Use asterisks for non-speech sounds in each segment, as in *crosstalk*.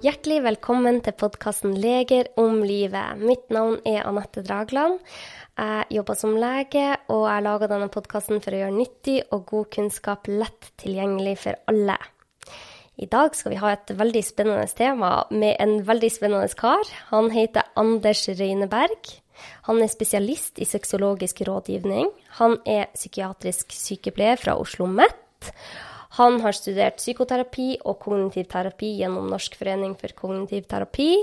Hjertelig velkommen til podkasten 'Leger om livet'. Mitt navn er Anette Dragland. Jeg jobber som lege, og jeg lager denne podkasten for å gjøre nyttig og god kunnskap lett tilgjengelig for alle. I dag skal vi ha et veldig spennende tema med en veldig spennende kar. Han heter Anders Røyneberg. Han er spesialist i sexologisk rådgivning. Han er psykiatrisk sykepleier fra Oslo OsloMet. Han har studert psykoterapi og kognitiv terapi gjennom Norsk forening for kognitiv terapi.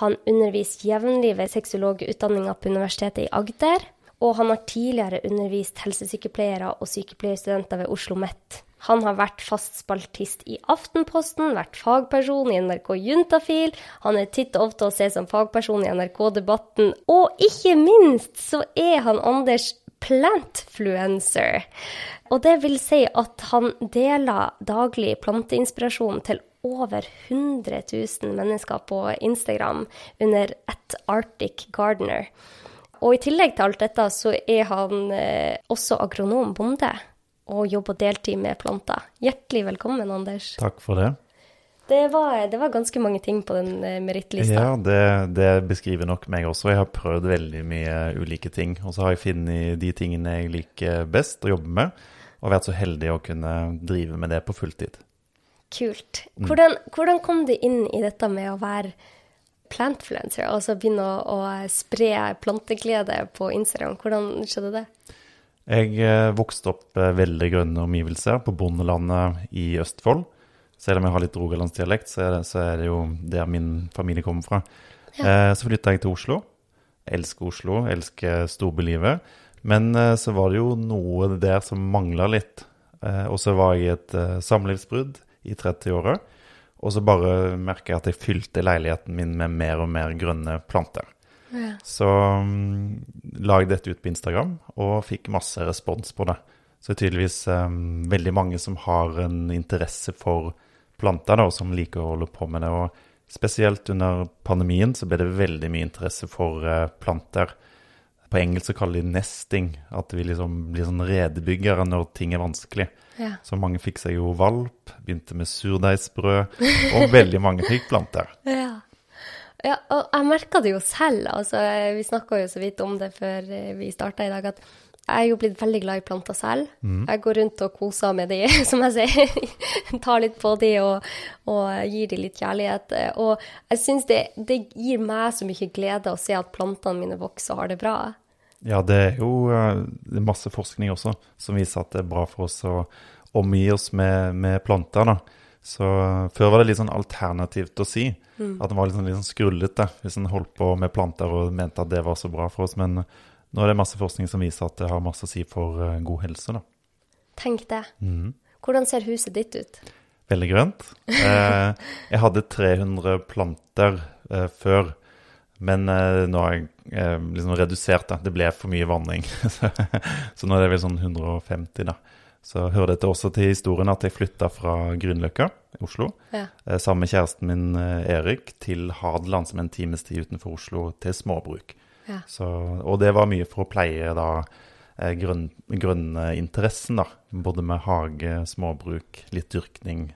Han underviser jevnlig ved sexologutdanninga på Universitetet i Agder. Og han har tidligere undervist helsesykepleiere og sykepleierstudenter ved Oslo OsloMet. Han har vært fast spaltist i Aftenposten, vært fagperson i NRK Juntafil. Han er titt og ofte å se som fagperson i NRK Debatten. Og ikke minst så er han Anders plantfluencer. Og det vil si at han deler daglig planteinspirasjon til over 100 000 mennesker på Instagram under at Arctic Gardener. Og i tillegg til alt dette så er han eh, også agronom bonde og jobber deltid med planter. Hjertelig velkommen, Anders. Takk for det. Det var, det var ganske mange ting på den eh, merittlista. Ja, det, det, beskriver nok meg også. Jeg har prøvd veldig mye ulike ting. Og så har jeg funnet de tingene jeg liker best å jobbe med og vært så heldig å kunne drive med det på fulltid. Kult. Mm. Hvordan, hvordan kom du inn i dette med å være plantfluencer, altså begynne å, å spre planteglede på Instagram? Hvordan skjedde det? Jeg eh, vokste opp eh, veldig grønne omgivelser på bondelandet i Østfold. Selv om jeg har litt rogalandsdialekt, så, er det, så er det jo der min familie kommer fra. Eh, så flytta jeg til Oslo. Jeg elsker Oslo, jeg elsker storbylivet. Men eh, så var det jo noe der som mangla litt. Eh, og så var jeg i et eh, samlivsbrudd i 30-åra. Og så bare merka jeg at jeg fylte leiligheten min med mer og mer grønne planter. Ja. Så um, la jeg dette ut på Instagram og fikk masse respons på det. Så det er tydeligvis um, veldig mange som har en interesse for planter, da, som liker å holde på med det. Og spesielt under pandemien så ble det veldig mye interesse for uh, planter. På engelsk så kaller de nesting, at vi liksom blir sånn redebyggere når ting er vanskelig. Ja. Så mange fikk seg jo valp, begynte med surdeigsbrød, og veldig mange fikk planter. *laughs* Ja. ja og jeg merka det jo selv, altså vi snakka jo så vidt om det før vi starta i dag, at jeg er jo blitt veldig glad i planter selv. Mm. Jeg går rundt og koser med de, *laughs* som jeg sier. Tar litt på de og, og gir de litt kjærlighet. Og jeg syns det, det, gir meg så mye glede å se at plantene mine vokser og har det bra. Ja, det er jo eh, det er masse forskning også som viser at det er bra for oss å omgi oss med, med planter. da. Så Før var det litt sånn alternativt å si. Mm. At det var litt sånn, litt sånn skrullete hvis en holdt på med planter og mente at det var så bra for oss. Men nå er det masse forskning som viser at det har masse å si for uh, god helse. da. Tenk det. Mm. Hvordan ser huset ditt ut? Veldig grønt. Eh, *laughs* jeg hadde 300 planter eh, før, men eh, nå har jeg eh, liksom redusert det. Det ble for mye vanning. *laughs* så nå er det vel sånn 150, da. Så hører dette også til historien at jeg flytta fra Grünerløkka i Oslo ja. eh, sammen med kjæresten min eh, Erik til Hadeland, som er en times tid utenfor Oslo, til småbruk. Ja. Så, og det var mye for å pleie da eh, grønn, grønninteressen, da. Både med hage, småbruk, litt dyrkning,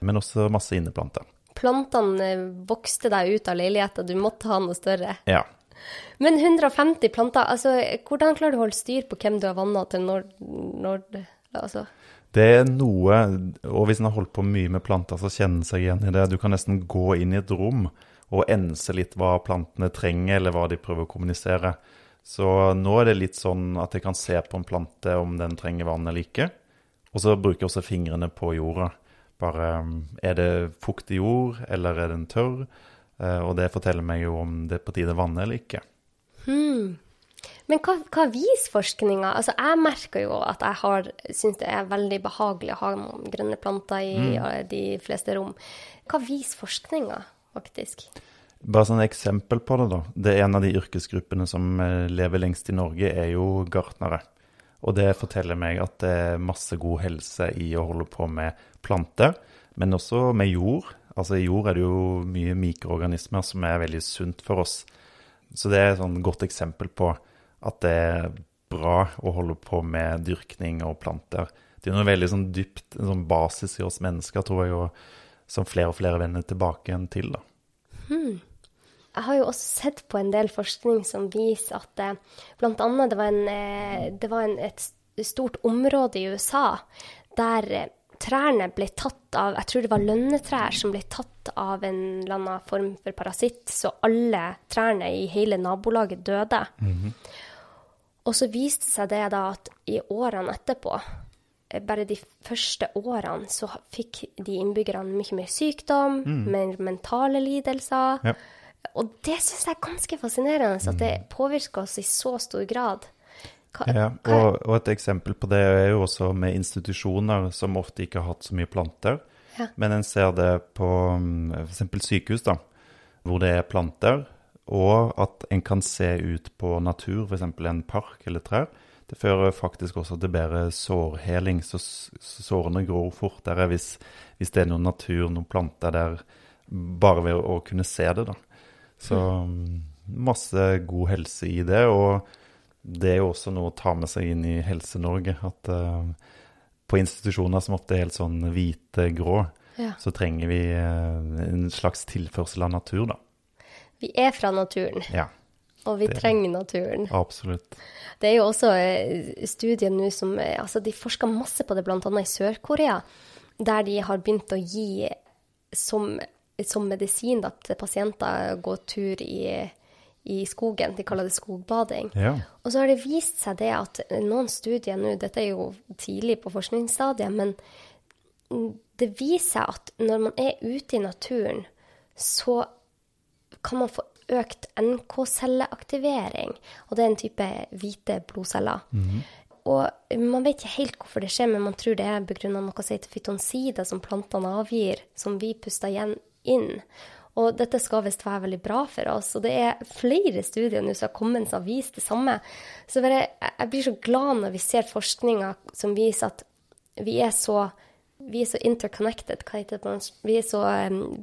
men også masse inneplanter. Plantene vokste deg ut av leiligheten, du måtte ha noe større? Ja. Men 150 planter, altså hvordan klarer du å holde styr på hvem du har vanna til når, når altså? Det er noe, og hvis en har holdt på mye med planter, så kjenner en seg igjen i det. Du kan nesten gå inn i et rom og ense litt hva plantene trenger, eller hva de prøver å kommunisere. Så nå er det litt sånn at jeg kan se på en plante om den trenger vann eller ikke. Og så bruker jeg også fingrene på jorda. Bare er det fuktig jord, eller er den tørr? Eh, og det forteller meg jo om det er på tide å vanne eller ikke. Hmm. Men hva, hva viser forskninga? Altså, jeg merker jo at jeg syns det er veldig behagelig å ha grønne planter i mm. de fleste rom. Hva viser forskninga? Faktisk. Bare sånn eksempel på det, da. Det er En av de yrkesgruppene som eh, lever lengst i Norge, er jo gartnere. Og det forteller meg at det er masse god helse i å holde på med planter, men også med jord. Altså I jord er det jo mye mikroorganismer som er veldig sunt for oss. Så det er et sånn godt eksempel på at det er bra å holde på med dyrkning og planter. Det er noe veldig sånn dypt, en sånn basis i oss mennesker, tror jeg. og som flere og flere vender tilbake igjen til. da. Jeg har jo også sett på en del forskning som viser at eh, annet det var, en, eh, det var en, et stort område i USA der eh, trærne ble tatt av Jeg tror det var lønnetrær som ble tatt av en eller annen form for parasitt, så alle trærne i hele nabolaget døde. Og så viste seg det da at i årene etterpå, bare de første årene, så fikk de innbyggerne mye mer sykdom, mer mentale lidelser. Ja. Og det syns jeg er ganske fascinerende, at det påvirker oss i så stor grad. Hva, Ja, og, og et eksempel på det er jo også med institusjoner som ofte ikke har hatt så mye planter. Ja. Men en ser det på f.eks. sykehus, da, hvor det er planter, og at en kan se ut på natur, f.eks. en park eller trær. Det fører faktisk også til bedre sårheling, så sårene gror fortere hvis, hvis det er noen natur, noen planter der, bare ved å kunne se det, da. Så mm, masse god helse i det, og det er jo også noe å ta med seg inn i Helse-Norge. At uh, på institusjoner som ofte er helt sånn hvite-grå, Ja. så trenger vi uh, en slags tilførsel av natur, da. Vi er fra naturen, Ja, og vi Det- trenger naturen. absolutt. Det er jo også eh, studier nå som eh, Altså, de forsker masse på det, bl.a. i Sør-Korea, der de har begynt å gi som, som medisin da, til pasienter gå tur i, i skogen. De kaller det skogbading. Ja. Og så har det vist seg det at noen studier nå, dette er jo tidlig på forskningsstadiet, men det viser seg at når man er ute i naturen, så kan man få økt NK-celleaktivering. Og det er en type hvite blodceller. Og man vet ikke helt hvorfor det skjer, men man tror det er begrunna noe som heter fytonsider, som plantene avgir, som vi puster igjen inn. Og dette skal visst være veldig bra for oss. Og det er flere studier nå som har kommet som har vist det samme. Så jeg blir så glad når vi ser forskninga som viser at vi er så vi er så interconnected, hva heter det på norsk? Vi,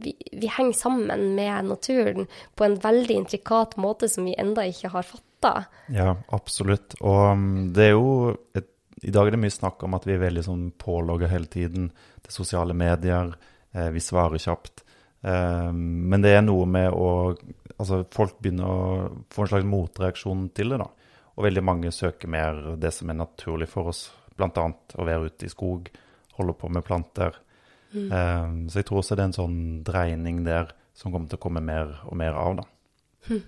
vi, vi henger sammen med naturen på en veldig intrikat måte som vi enda ikke har fatta. Ja, absolutt. Og det er jo et, I dag er det mye snakk om at vi er veldig sånn pålogga hele tiden til sosiale medier. Eh, vi svarer kjapt. Eh, men det er noe med å Altså, folk begynner å få en slags motreaksjon til det, da. Og veldig mange søker mer det som er naturlig for oss, bl.a. å være ute i skog, holde på med planter. Eh, så jeg tror også det er en sånn dreining der som kommer til å komme mer og mer av, da.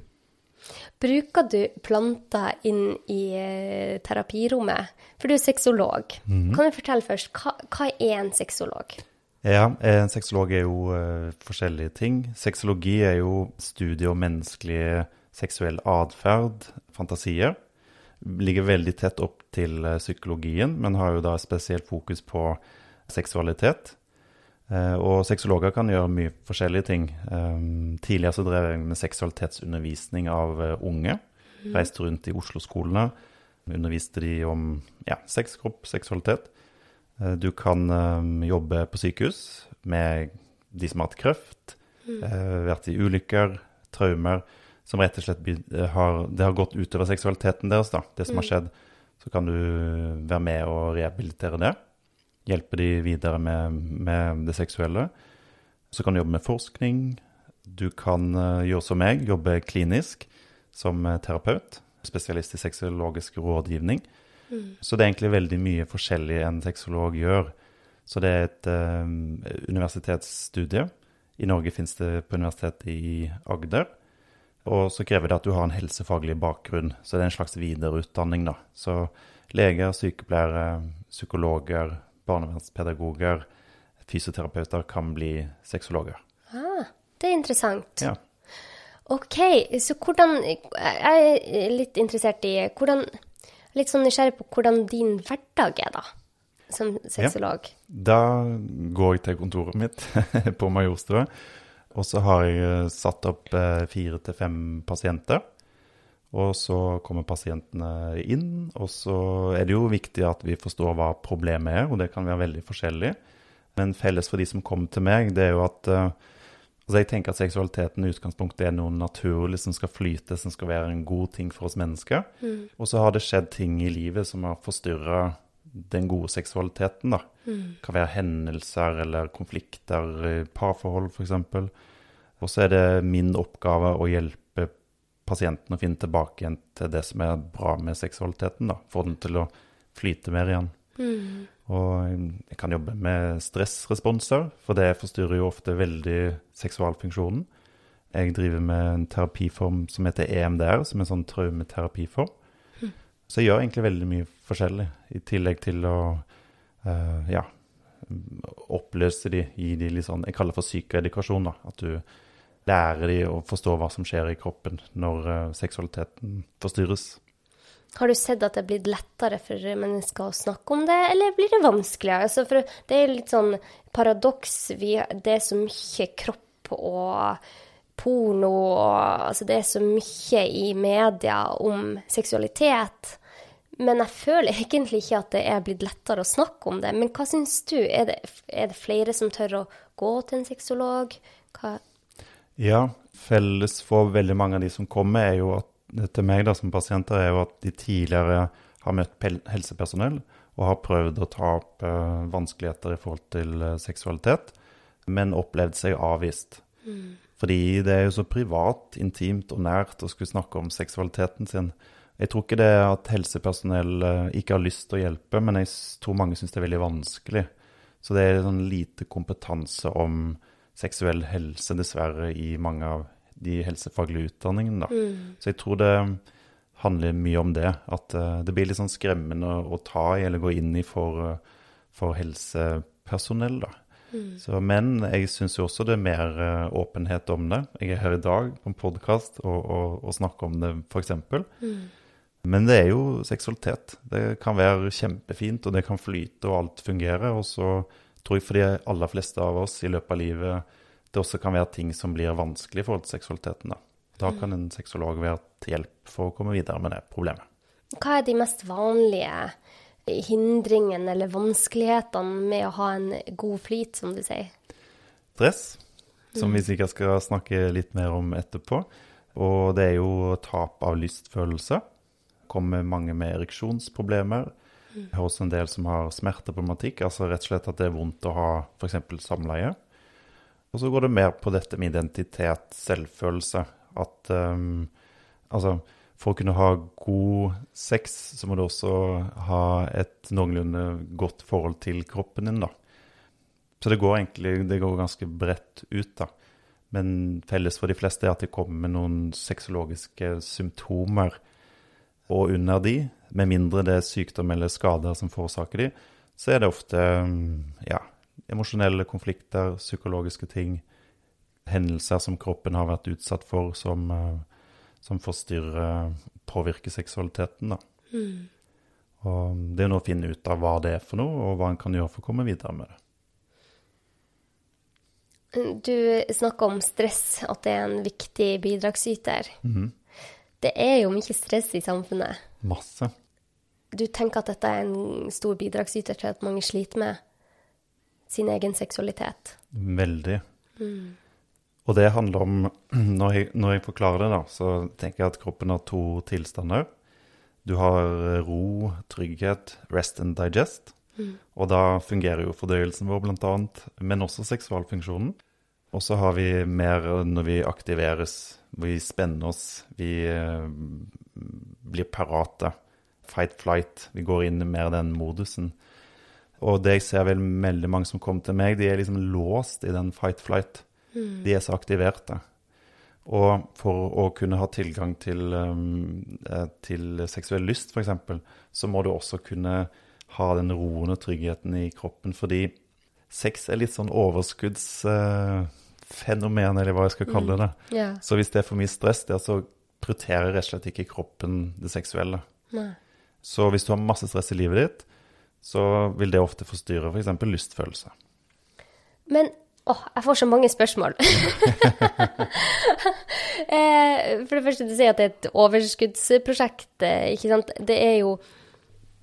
Bruker du planter inn i eh, terapirommet? For du er sexolog. Kan du fortelle først, hva, hva er en sexolog? Ja, en sexolog er jo uh, forskjellige ting. Sexologi er jo studie om menneskelig seksuell atferd, fantasier. Ligger veldig tett opp til eh, psykologien, men har jo da spesielt fokus på seksualitet. Eh, og sexologer kan gjøre mye forskjellige ting. Eh, tidligere så drev jeg med seksualitetsundervisning av unge. Reiste rundt i Oslo-skolene. Underviste de om ja, sex, kropp, seksualitet. Du kan jobbe på sykehus med de som har hatt kreft, eh, vært i ulykker, traumer, som rett og slett eh, har, det har gått utover seksualiteten deres, da, det som har skjedd. Så kan du være med og rehabilitere det. Hjelpe de videre med, med det seksuelle. Så kan du jobbe med forskning. Du kan eh, gjøre som meg, jobbe klinisk som eh, terapeut. Spesialist i sexologisk rådgivning. Så det er egentlig veldig mye forskjellig en sexolog gjør. Så det er et eh, universitetsstudie. I Norge finnes det på Universitetet i Agder. Og så krever det at du har en helsefaglig bakgrunn. Så det er en slags videreutdanning, da. Så leger, sykepleiere, psykologer, barnevernspedagoger, fysioterapeuter kan bli sexologer. Ah, det er interessant. Ja. Ok, så hvordan Jeg er litt interessert i hvordan Litt sånn nysgjerrig på hvordan din hverdag er, da, som sexolog. Da går jeg til kontoret mitt *laughs* på Majorstua, og så har jeg eh, satt opp eh, fire til fem pasienter. Og så kommer pasientene inn, og så er det jo viktig at vi forstår hva problemet er, og det kan være veldig forskjellig. Men felles for de som kommer til meg, det er jo at eh, Altså jeg tenker at seksualiteten i utgangspunktet er noe naturlig som skal flyte, som skal være en god ting for oss mennesker. Og så har det skjedd ting i livet som har forstyrra den gode seksualiteten, da. Det kan være hendelser eller konflikter i parforhold, f.eks. Og så er det min oppgave å hjelpe pasienten å finne tilbake igjen til det som er bra med seksualiteten, da. Få den til å flyte mer igjen. Og jeg kan jobbe med stressresponser, for det forstyrrer jo ofte veldig seksualfunksjonen. Jeg driver med en terapiform som heter EMDR, som er en sånn traumeterapiform. Så jeg gjør egentlig veldig mye forskjellig, i tillegg til å eh, ja, oppløse de, gi de litt sånn Jeg kaller det for psykoedikasjon. da. At du lærer de å forstå hva som skjer i kroppen når uh, seksualiteten forstyrres. Har du sett at det er blitt lettere for mennesker å snakke om det, eller blir det vanskeligere? Altså, for det er litt sånn paradoks. Vi, det er så mye kropp og porno og Altså, det er så mye i media om seksualitet. Men jeg føler egentlig ikke at det er blitt lettere å snakke om det. Men hva syns du? Er det, er det flere som tør å gå til en sexolog? Hva Ja, felles for veldig mange av de som kommer, er jo at til meg da, som pasienter, er jo at de tidligere har møtt helsepersonell og har prøvd å ta opp uh, vanskeligheter i forhold til uh, seksualitet, men opplevd seg avvist. Fordi det er jo så privat, intimt og nært å skulle snakke om seksualiteten sin. Jeg tror ikke det at helsepersonell eh, ikke har lyst til å hjelpe, men jeg tror mange syns det er veldig vanskelig. Så det er sånn lite kompetanse om seksuell helse, dessverre, i mange av de helsefaglige utdanningene. Da. Så jeg tror det handler mye om det. At eh, det blir litt sånn skremmende å ta i eller gå inn i for, eh, for helsepersonell. Da. Så, men jeg syns jo også det er mer åpenhet om det. Jeg er her i dag på en podkast og, og, og snakker om det, f.eks. Men det er jo seksualitet. Det kan være kjempefint, og det kan flyte, og alt fungerer. Og så tror jeg for de aller fleste av oss i løpet av livet det også kan være ting som blir vanskelig i forhold til seksualiteten. Da, da kan en sexolog være til hjelp for å komme videre med det problemet. Hva er de mest vanlige hindringene eller vanskelighetene med å ha en god flyt, som du sier? Stress, som vi sikkert skal snakke litt mer om etterpå. Og det er jo tap av lystfølelse. Kommer mange med ereksjonsproblemer. Jeg har også en del som har smerteproblematikk, altså rett og slett at det er vondt å ha f.eks. samleie. Og så går det mer på dette med identitet, selvfølelse. At um, altså for å kunne ha god sex, så må du også ha et noenlunde godt forhold til kroppen din, da. Så det går egentlig det går ganske bredt ut, da. Men felles for de fleste er at de kommer med noen sexologiske symptomer. Og under de, med mindre det er sykdom eller skader som forårsaker de, så er det ofte ja, emosjonelle konflikter, psykologiske ting, hendelser som kroppen har vært utsatt for, som, eh, som forstyrrer, påvirker seksualiteten. Da. Og det er nå å finne ut av hva det er for noe, og hva en kan gjøre for å komme videre med det. Du snakker om stress, at det er en viktig bidragsyter. Det er jo mye stress i samfunnet. Masse. Du tenker at dette er en stor bidragsyter til at mange sliter med sin egen seksualitet. Veldig. Og det handler om *clears throat* når jeg, når jeg forklarer det, da, så tenker jeg at kroppen har to tilstander. Du har ro, trygghet, rest and digest. Og da fungerer jo fordøyelsen vår, blant annet, men også seksualfunksjonen. Og så har vi mer når vi aktiveres, vi spenner oss, vi eh, blir parate. Fight, flight. Vi går inn i mer den modusen. Og det jeg ser vel veldig mange som kommer til meg, de er liksom låst i den fight, flight. De er så aktiverte. Og for å kunne ha tilgang til, um, eh, til seksuell lyst, f.eks., så må du også kunne ha den roen og tryggheten i kroppen. Fordi sex er litt sånn overskuddsfenomen, eller hva jeg skal kalle det. Ja. Så hvis det er for mye stress der, så prioriterer rett og slett ikke kroppen det seksuelle. Nei. Så hvis du har masse stress i livet ditt, så vil det ofte forstyrre f.eks. For lystfølelse. Men åh, jeg får så mange spørsmål. *laughs* eh, for det første, du sier at det er et overskuddsprosjekt. eh, Ikke sant? Det er jo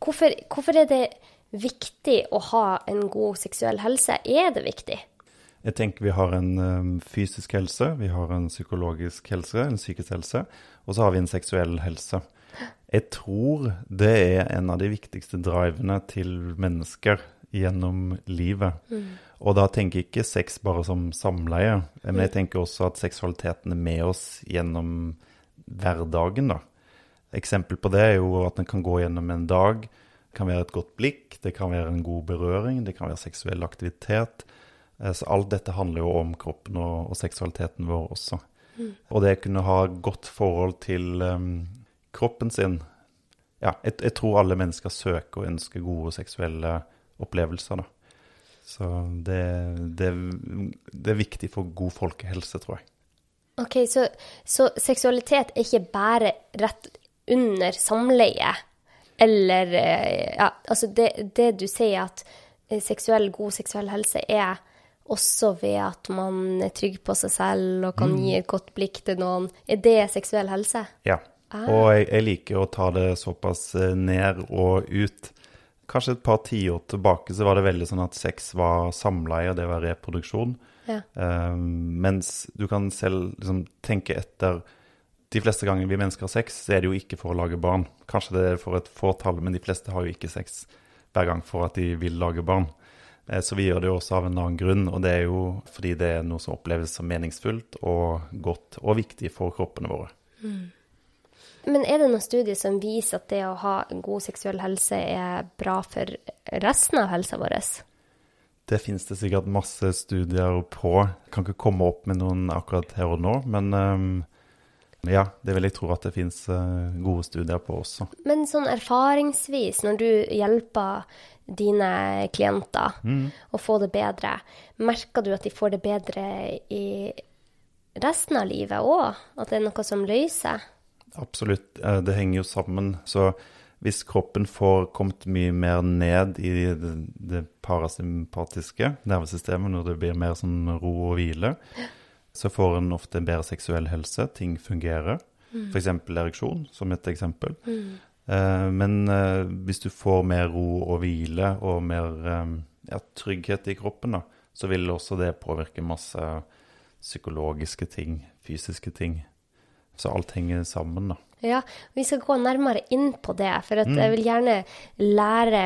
hvorfor, hvorfor er det viktig å ha en god seksuell helse? Er det viktig? Jeg tenker vi har en um, fysisk helse, vi har en psykologisk helse, en psykisk helse, og så har vi en seksuell helse. Jeg tror det er en av de viktigste drivene til mennesker gjennom livet. Og da tenker jeg ikke sex bare som samleie, men jeg tenker også at seksualiteten er med oss gjennom hverdagen, da. Eksempel på det er jo at en kan gå gjennom en dag. Det kan være et godt blikk, det kan være en god berøring, det kan være seksuell aktivitet. Eh, Så alt dette handler jo om kroppen og, og seksualiteten vår også. Og det å kunne ha godt forhold til um, kroppen sin Ja, jeg, jeg tror alle mennesker søker og ønsker gode seksuelle opplevelser, da. Så det, det, det er viktig for god folkehelse, tror jeg. Ok, så, så seksualitet er ikke bare rett under samleie, eller eh, Ja, altså det, det du sier at eh, seksuell, god seksuell helse er også ved at man er trygg på seg selv og kan gi et godt blikk til noen. Er det seksuell helse? Ja. Og jeg, jeg liker å ta det såpass eh, ned og ut. Kanskje et par tiår tilbake så var det veldig sånn at sex var samleie, og det var reproduksjon. Ja. Um, mens du kan selv liksom tenke etter De fleste ganger vi mennesker har sex, så er det jo ikke for å lage barn. Kanskje det er for et fåtall, men de fleste har jo ikke sex hver gang for at de vil lage barn. Eh, Så vi gjør det jo også av en annen grunn, og det er jo fordi det er noe som oppleves som meningsfullt og godt og viktig for kroppene våre. Men er det noen studier som viser at det å ha god seksuell helse er bra for resten av helsa vår? Det finnes det sikkert masse studier på. Jeg kan ikke komme opp med noen akkurat her og nå, men ehm, ja, det vil jeg tro at det finnes eh, gode studier på også. Men sånn erfaringsvis, når du hjelper dine klienter å få det bedre, merker du at de får det bedre i resten av livet òg? At det er noe som løser? Absolutt, eh, det henger jo sammen. Så hvis kroppen får kommet mye mer ned i det, det parasympatiske nervesystemet, når det blir mer sånn ro og hvile, *laughs* så får en ofte en bedre seksuell helse. Ting fungerer. F.eks. ereksjon, som et eksempel. Eh, Men eh, hvis du får mer ro og hvile og mer eh, ja, trygghet i kroppen, da, så vil også det påvirke masse psykologiske ting, fysiske ting. Så alt henger sammen, da. Ja, vi skal gå nærmere inn på det, for at jeg vil gjerne lære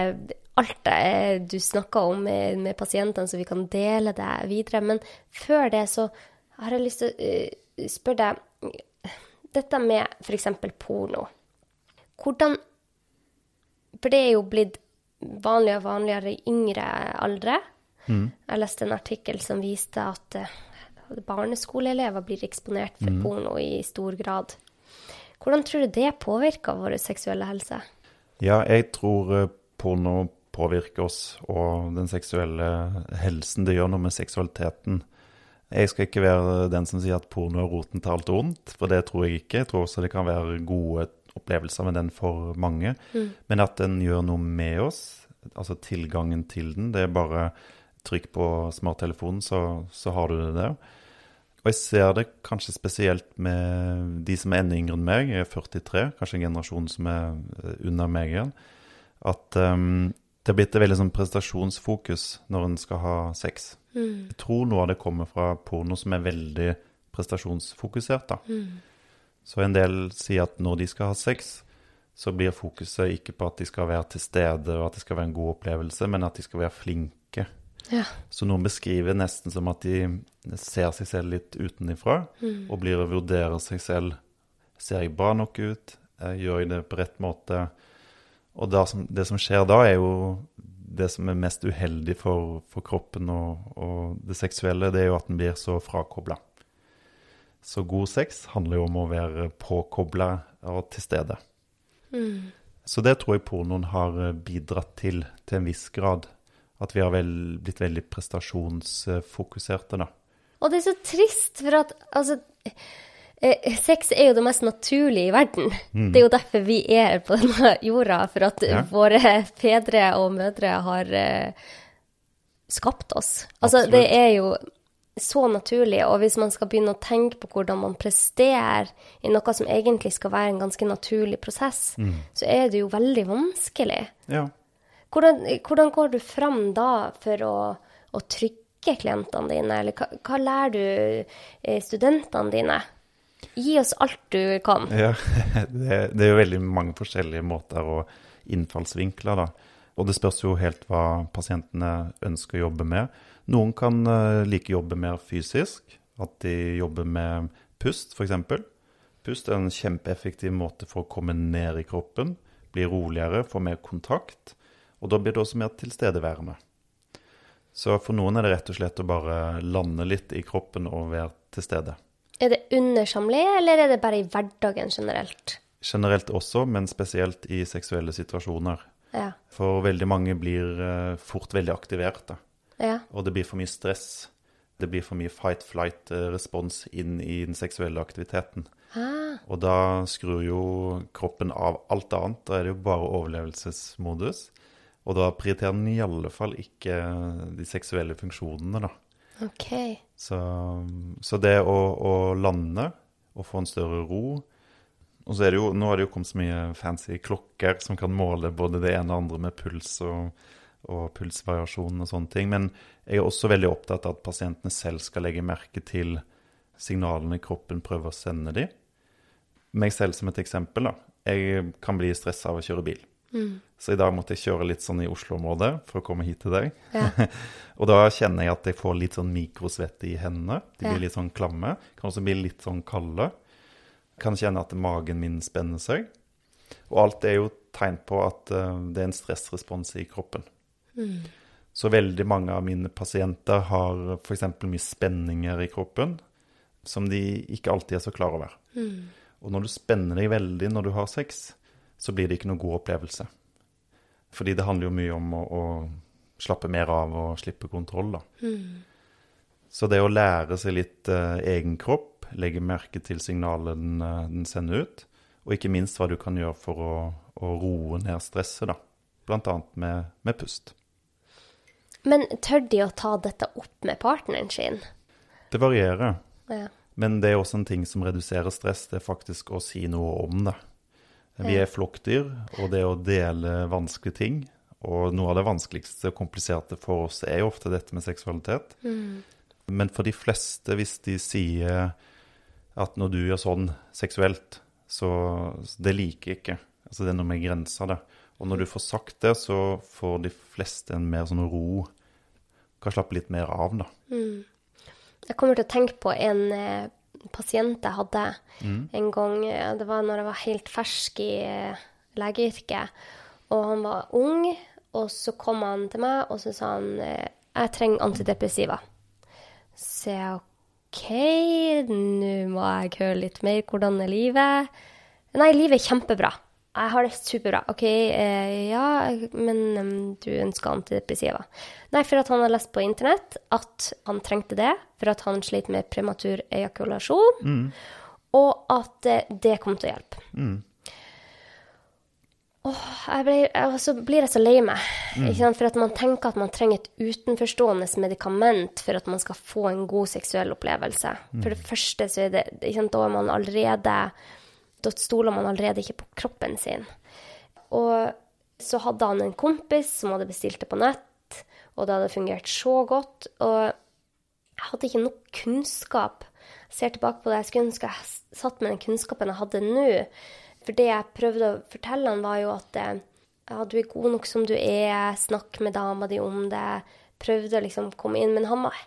alt det du snakker om med, med pasientene, så vi kan dele det videre. Men før det så har jeg lyst til å eh, spørre deg Dette med f.eks. porno. Hvordan For det er jo blitt vanligere og vanligere i yngre aldre. Jeg leste en artikkel som viste at eh, barneskoleelever blir eksponert for porno i stor grad. Hvordan tror du det påvirker vår seksuelle helse? Ja, jeg tror eh, porno påvirker oss og den seksuelle helsen. Det gjør noe med seksualiteten. Jeg skal ikke være den som sier at porno er roten til alt ondt, for det tror jeg ikke. Jeg tror også det kan være gode opplevelser med den for mange. Men at den gjør noe med oss, altså tilgangen til den, det er bare trykk på smarttelefonen, så, så har du det der. Og jeg ser det kanskje spesielt med de som er enda yngre enn meg, jeg er 43, kanskje en generasjon som er under meg igjen, at ehm, det har blitt et veldig sånn prestasjonsfokus når en skal ha sex. Jeg tror noe av det kommer fra porno som er veldig prestasjonsfokusert, da. Så en del sier at når de skal ha sex, så blir fokuset ikke på at de skal være til stede og at det skal være en god opplevelse, men at de skal være flinke. Ja. Så noen beskriver nesten som at de ser seg selv litt utenifra, og blir og vurderer seg selv. Ser jeg bra nok ut? Eh, Gjør jeg det på rett måte? Og det som, det som skjer da, er jo det som er mest uheldig for, for kroppen og, og det seksuelle, det er jo at den blir så frakobla. Så god sex handler jo om å være påkobla og til stede. Så det tror jeg pornoen har bidratt til, til en viss grad. At vi har vel, blitt veldig prestasjonsfokuserte, da. Og det er så trist, for at altså Sex er jo det mest naturlige i verden. Det er jo derfor vi er på denne jorda, for at Ja. våre fedre og mødre har uh, skapt oss. Altså, Absolutt. det er jo så naturlig, og hvis man skal begynne å tenke på hvordan man presterer i noe som egentlig skal være en ganske naturlig prosess, så er det jo veldig vanskelig. Ja. Hvordan, hvordan går du fram da for å, å trygge klientene dine, eller hva, hva lærer du eh, studentene dine? Gi oss alt du kan. *laughs* Ja, det, det er jo veldig mange forskjellige måter og innfallsvinkler, da. Og det spørs jo helt hva pasientene ønsker å jobbe med. Noen kan uh, like jobbe mer fysisk, at de jobber med pust, f.eks. Pust er en kjempeeffektiv måte for å komme ned i kroppen, bli roligere, få mer kontakt. Og da blir det også mer tilstedeværende. Så for noen er det rett og slett å bare lande litt i kroppen og være til stede. Er det under samleie, eller er det bare i hverdagen generelt? Generelt også, men spesielt i seksuelle situasjoner. Ja. For veldig mange blir uh, fort veldig aktivert, da. Ja. Og det blir for mye stress. Det blir for mye fight-flight-respons inn i den seksuelle aktiviteten. Ah, Og da skrur jo kroppen av alt annet. Da er det jo bare overlevelsesmodus. Og da prioriterer den i alle fall ikke de seksuelle funksjonene, da. OK. Så, så det å, å lande og få en større ro Og så er det jo, nå er det jo kommet så mye fancy klokker som kan måle både det ene og andre med puls og, og pulsvariasjon og sånne ting. Men jeg er også veldig opptatt av at pasientene selv skal legge merke til signalene kroppen prøver å sende dem. Meg selv som et eksempel. da. Jeg kan bli stressa av å kjøre bil. Så i dag måtte jeg kjøre litt sånn i Oslo-området for å komme hit til deg. Ja. *laughs* og da kjenner jeg at jeg får litt sånn mikrosvette i hendene. De Ja. blir litt sånn klamme. Kan også bli litt sånn kalde. Kan kjenne at magen min spenner seg. Og alt er jo tegn på at uh, det er en stressrespons i kroppen. Så veldig mange av mine pasienter har f.eks. mye spenninger i kroppen som de ikke alltid er så klar over. Og når du spenner deg veldig når du har sex, så blir det ikke noe god opplevelse. Fordi det handler jo mye om å, å slappe mer av og slippe kontroll, da. Så det å lære seg litt eh, egen kropp, legge merke til signalet den, den sender ut, og ikke minst hva du kan gjøre for å, å roe ned stresset, da. Blant annet med, med pust. Men tør de å ta dette opp med partneren sin? Det varierer. Ja. Men det er også en ting som reduserer stress, det er faktisk å si noe om det. Vi er flokkdyr, og det å dele vanskelige ting Og noe av det vanskeligste og kompliserte for oss er jo ofte dette med seksualitet. Men for de fleste, hvis de sier at når du gjør sånn seksuelt, så Det liker jeg ikke. Altså det er noe med grensa, det. Og når du får sagt det, så får de fleste en mer sånn ro. Kan slappe litt mer av, da. Jeg kommer til å tenke på en eh, pasient jeg hadde en gang. Det var når jeg var helt fersk i eh, legeyrket. Og han var ung, og så kom han til meg, og så sa han eh, jeg trenger antidepressiva. Så jeg OK, nå må jeg høre litt mer. Hvordan er livet? Nei, livet er kjempebra. Jeg har det superbra. OK, eh, ja, men um, du ønsker antidepressiva. Nei, for at han har lest på internett at han trengte det for at han slet med prematur ejakulasjon, og at eh, det kom til å hjelpe. Åh, jeg ble, og så blir jeg så lei meg. Sant? For at man tenker at man trenger et utenforstående medikament for at man skal få en god seksuell opplevelse. For det første så er det? Da er man allerede Da stoler man allerede ikke på kroppen sin. Og så hadde han en kompis som hadde bestilt det på nett, og det hadde fungert så godt. Og jeg hadde ikke nok kunnskap. Jeg ser tilbake på det, jeg skulle ønske jeg satt med den kunnskapen jeg hadde nå. For det jeg prøvde å fortelle han, var jo at eh, ja, du er god nok som du er, snakk med dama di om det. Prøvde å liksom komme inn, men han var,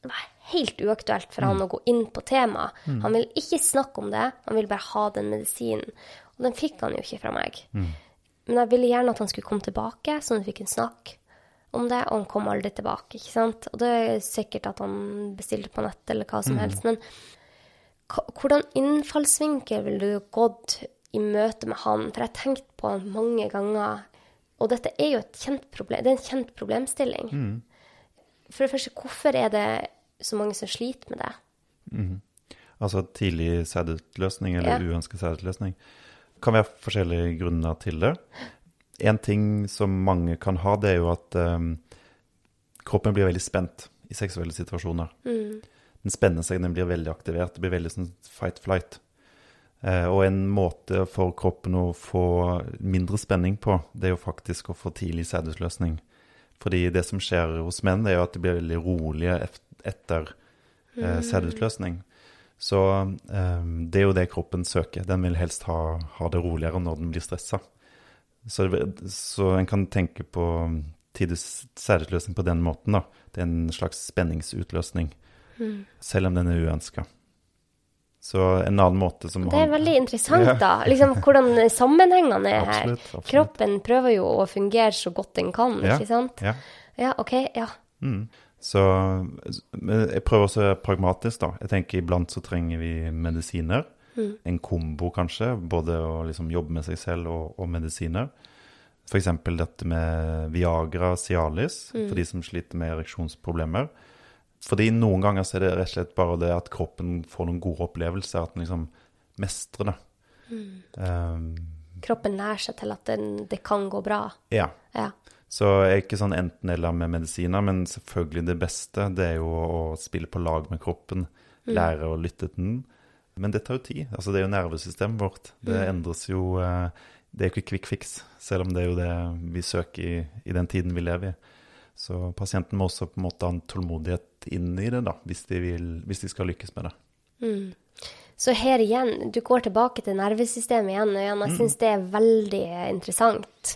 det var helt uaktuelt for han å gå inn på temaet. Han ville ikke snakke om det, han ville bare ha den medisinen. Og den fikk han jo ikke fra meg. Men jeg ville gjerne at han skulle komme tilbake, sånn at vi kunne snakke om det, og han kom aldri tilbake, ikke sant? Og det er sikkert at han bestilte på nett eller hva som helst, men hvordan innfallsvinkel ville du gått i møte med han? For jeg har tenkt på han mange ganger, og dette er jo et kjent problem, det er en kjent problemstilling. For det første, hvorfor er det så mange som sliter med det? Altså tidlig sædutløsning eller Ja. uønsket sædutløsning. kan være forskjellige grunner til det. En ting som mange kan ha, det er jo at um, kroppen blir veldig spent i seksuelle situasjoner. Den spenner seg, den blir veldig aktivert. Det blir veldig sånn fight-flight. Eh, og en måte for kroppen å få mindre spenning på, det er jo faktisk å få tidlig sædutløsning. Fordi det som skjer hos menn, det er jo at de blir veldig rolige etter eh, sædutløsning. Så eh, det er jo det kroppen søker. Den vil helst ha, ha det roligere når den blir stressa. Så, så en kan tenke på tidlig særutløsning på den måten, da. Det er en slags spenningsutløsning, Mm. selv om den er uønska. Så en annen måte som Det er han- veldig interessant, Ja. da. Liksom hvordan sammenhengene er her. Absolutt, absolutt. Kroppen prøver jo å fungere så godt den kan, Ja. ikke sant? Ja. Ja, OK. Ja. Mm. Så jeg prøver også å være pragmatisk, da. Jeg tenker iblant så trenger vi medisiner. Mm. En kombo, kanskje. Både å liksom jobbe med seg selv og, og medisiner. F.eks. dette med Viagra Cialis Mm. for de som sliter med ereksjonsproblemer. Fordi noen ganger så er det rett og slett bare det at kroppen får noen gode opplevelser, at den liksom mestrer det. Mm. Um, Kroppen lærer seg til at den, det kan gå bra. ja. Ja. Så jeg er ikke sånn enten-eller med medisiner, men selvfølgelig det beste det er jo å spille på lag med kroppen, lære å lytte til den. Men det tar jo tid. Altså det er jo nervesystemet vårt. Det endres jo eh, Det er jo ikke quick fix, selv om det er jo det vi søker i, i den tiden vi lever i. Så pasienten må også på en måte ha en tålmodighet inn i det, da, hvis de, vil, hvis de skal lykkes med det. Mm. Så her igjen, du går tilbake til nervesystemet igjen og igjen. Jeg syns det er veldig interessant.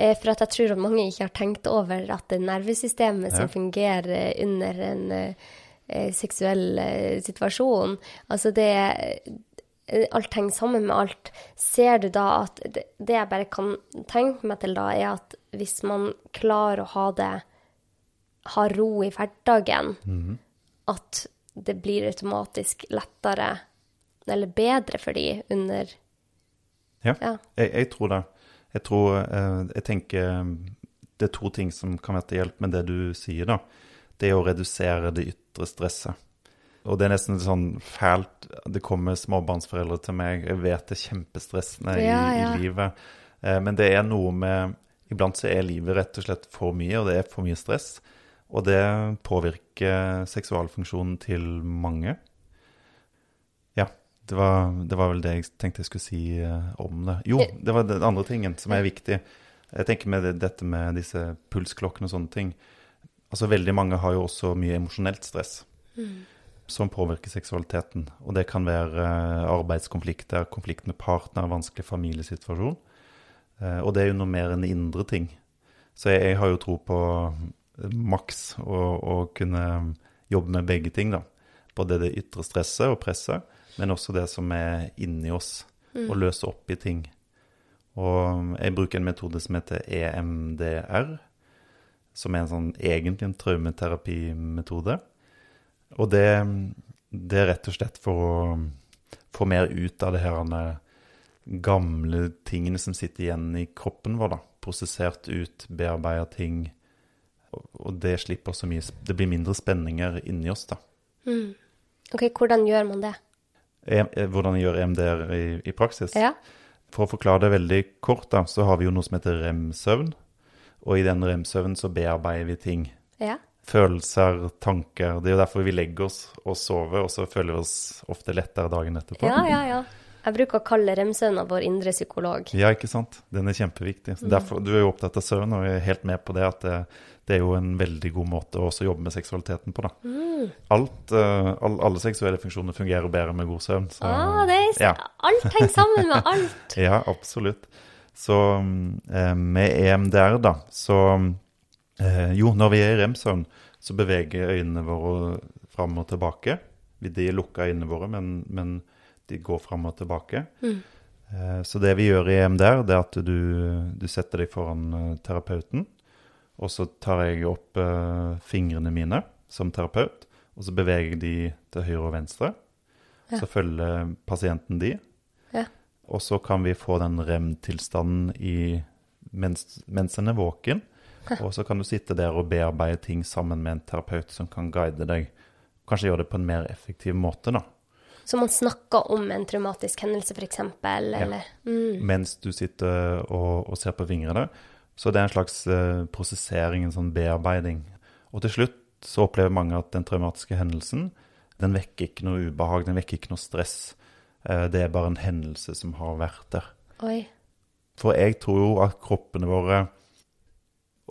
Eh, For jeg tror at mange ikke har tenkt over at det er nervesystemet som Ja. fungerer under en eh, seksuell eh, situasjon. Altså det Alt henger sammen med alt. Ser du da at det, det jeg bare kan tenke meg til da, er at hvis man klarer å ha det Ha ro i hverdagen, at det blir automatisk lettere eller bedre for de under Ja, Ja. Jeg, jeg tror det. Jeg tror eh, Jeg tenker eh, det er to ting som kan være til hjelp med det du sier, da. Det er å redusere det ytre stresset. Og det er nesten sånn fælt Det kommer småbarnsforeldre til meg, jeg vet det er kjempestressende i, Ja, ja. i livet. Eh, men det er noe med Iblant så er livet rett og slett for mye, og det er for mye stress. Og det påvirker seksualfunksjonen til mange. Ja, det var, det var vel det jeg tenkte jeg skulle si eh, om det. Jo, det var den andre tingen som er viktig. Jeg tenker med det, dette med disse pulsklokkene og sånne ting. Altså Veldig mange har jo også mye emosjonelt stress som påvirker seksualiteten. Og det kan være eh, arbeidskonflikter, konflikt med partner, vanskelig familiesituasjon. Eh, og det er jo noe mer enn indre ting. Så jeg, jeg har jo tro på eh, maks å, kunne jobbe med begge ting, da. Både det ytre stresset og presset, men også det som er inni oss. å løse opp i ting. Og jeg bruker en metode som heter EMDR, som er en sånn egentlig en traumeterapimetode. Og det, det er rett og slett for å få mer ut av det her gamle tingene som sitter igjen i kroppen vår. da. Prosessert ut, bearbeida ting. Og, det slipper så mye Det blir mindre spenninger inni oss, da. OK, hvordan gjør man det? E- eh, Hvordan gjør EMDR i, i praksis? Ja? For å forklare det veldig kort, da, så har vi jo noe som heter rem-søvn. Og i den rem-søvnen så bearbeider vi ting. Ja? Følelser, tanker. Det er jo derfor vi legger oss og sover, og så føler vi oss ofte lettere dagen etterpå. Ja, ja, ja. Jeg bruker å kalle remsøvna vår indre psykolog. Ja, ikke sant? Den er kjempeviktig. Så derfor, du er jo opptatt av søvn, og jeg er helt med på det at det, det er jo en veldig god måte å også jobbe med seksualiteten på. da. Alt, eh, all, alle seksuelle funksjoner fungerer bedre med god søvn. Så, Ah, det er, ja. Alt henger sammen med alt. *laughs* ja, absolutt. Så eh, med EMDR, da, så eh, Jo, når vi er i rem-søvn, så beveger øynene våre fram og tilbake. De er lukka øynene våre, men, men de går fram og tilbake. Eh, Så det vi gjør i EMDR, det er at du, du setter deg foran eh, terapeuten, og så tar jeg opp eh, fingrene mine som terapeut, og så beveger jeg de til høyre og venstre. Så følger pasienten de. Ja. Og så kan vi få den rem-tilstanden mens, mens en er våken. *laughs* Og så kan du sitte der og bearbeide ting sammen med en terapeut som kan guide deg. Kanskje gjøre det på en mer effektiv måte, da. Så man snakker om en traumatisk hendelse, f.eks., Ja. mm. Mens du sitter og, og ser på fingrene. Så det er en slags eh, prosessering, en sånn bearbeiding. Og til slutt så opplever mange at den traumatiske hendelsen, den vekker ikke noe ubehag, den vekker ikke noe stress. Eh, det er bare en hendelse som har vært der. Oi. For jeg tror jo at kroppene våre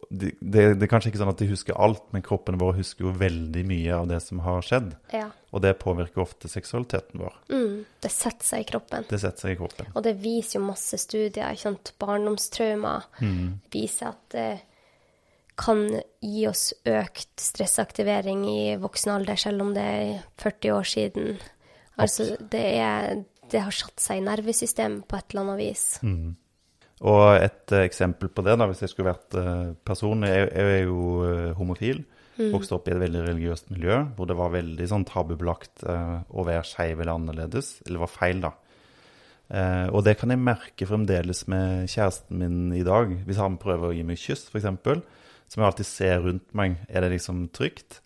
det, det, er kanskje ikke sånn at de husker alt, men kroppene våre husker jo veldig mye av det som har skjedd. Ja. Og det påvirker ofte seksualiteten vår. Mm, det setter seg i kroppen. Det setter seg i kroppen. Og det viser jo masse studier. ikke sant? Barndomstraumer viser at det kan gi oss økt stressaktivering i voksen alder, selv om det er 40 år siden. Altså, det, er, det har satt seg i nervesystemet på et eller annet vis. Og et eh, eksempel på det, da, hvis jeg skulle vært eh, person Jeg, jeg er jo eh, homofil. Vokste opp i et veldig religiøst miljø hvor det var veldig sånn tabubelagt uh, å være skeiv eller annerledes. Eller var feil, da. Uh, og det kan jeg merke fremdeles med kjæresten min i dag. Hvis han prøver å gi meg kyss, f.eks., så må jeg alltid se rundt meg. Er det liksom trygt?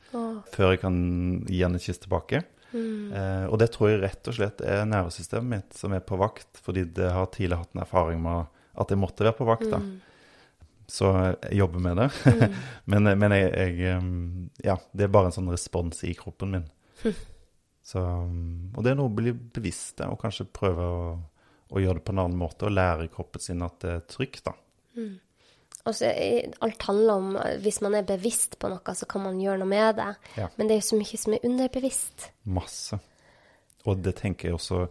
Før jeg kan gi han et kyss tilbake. Eh, og det tror jeg rett og slett er nervesystemet mitt som er på vakt, fordi det har tidligere hatt en erfaring med at jeg måtte være på vakt. da. Så jeg jobber med det. *laughs* men men jeg, jeg Ja, det er bare en sånn respons i kroppen min. Så, um, og det er noe å bli bevisst og kanskje prøve å, å gjøre det på en annen måte, og lære kroppen sin at det er trygt, da. Og så alt handler om Hvis man er bevisst på noe, så kan man gjøre noe med det. Ja. Men det er jo så mye som er underbevisst. Masse. Og det tenker jeg også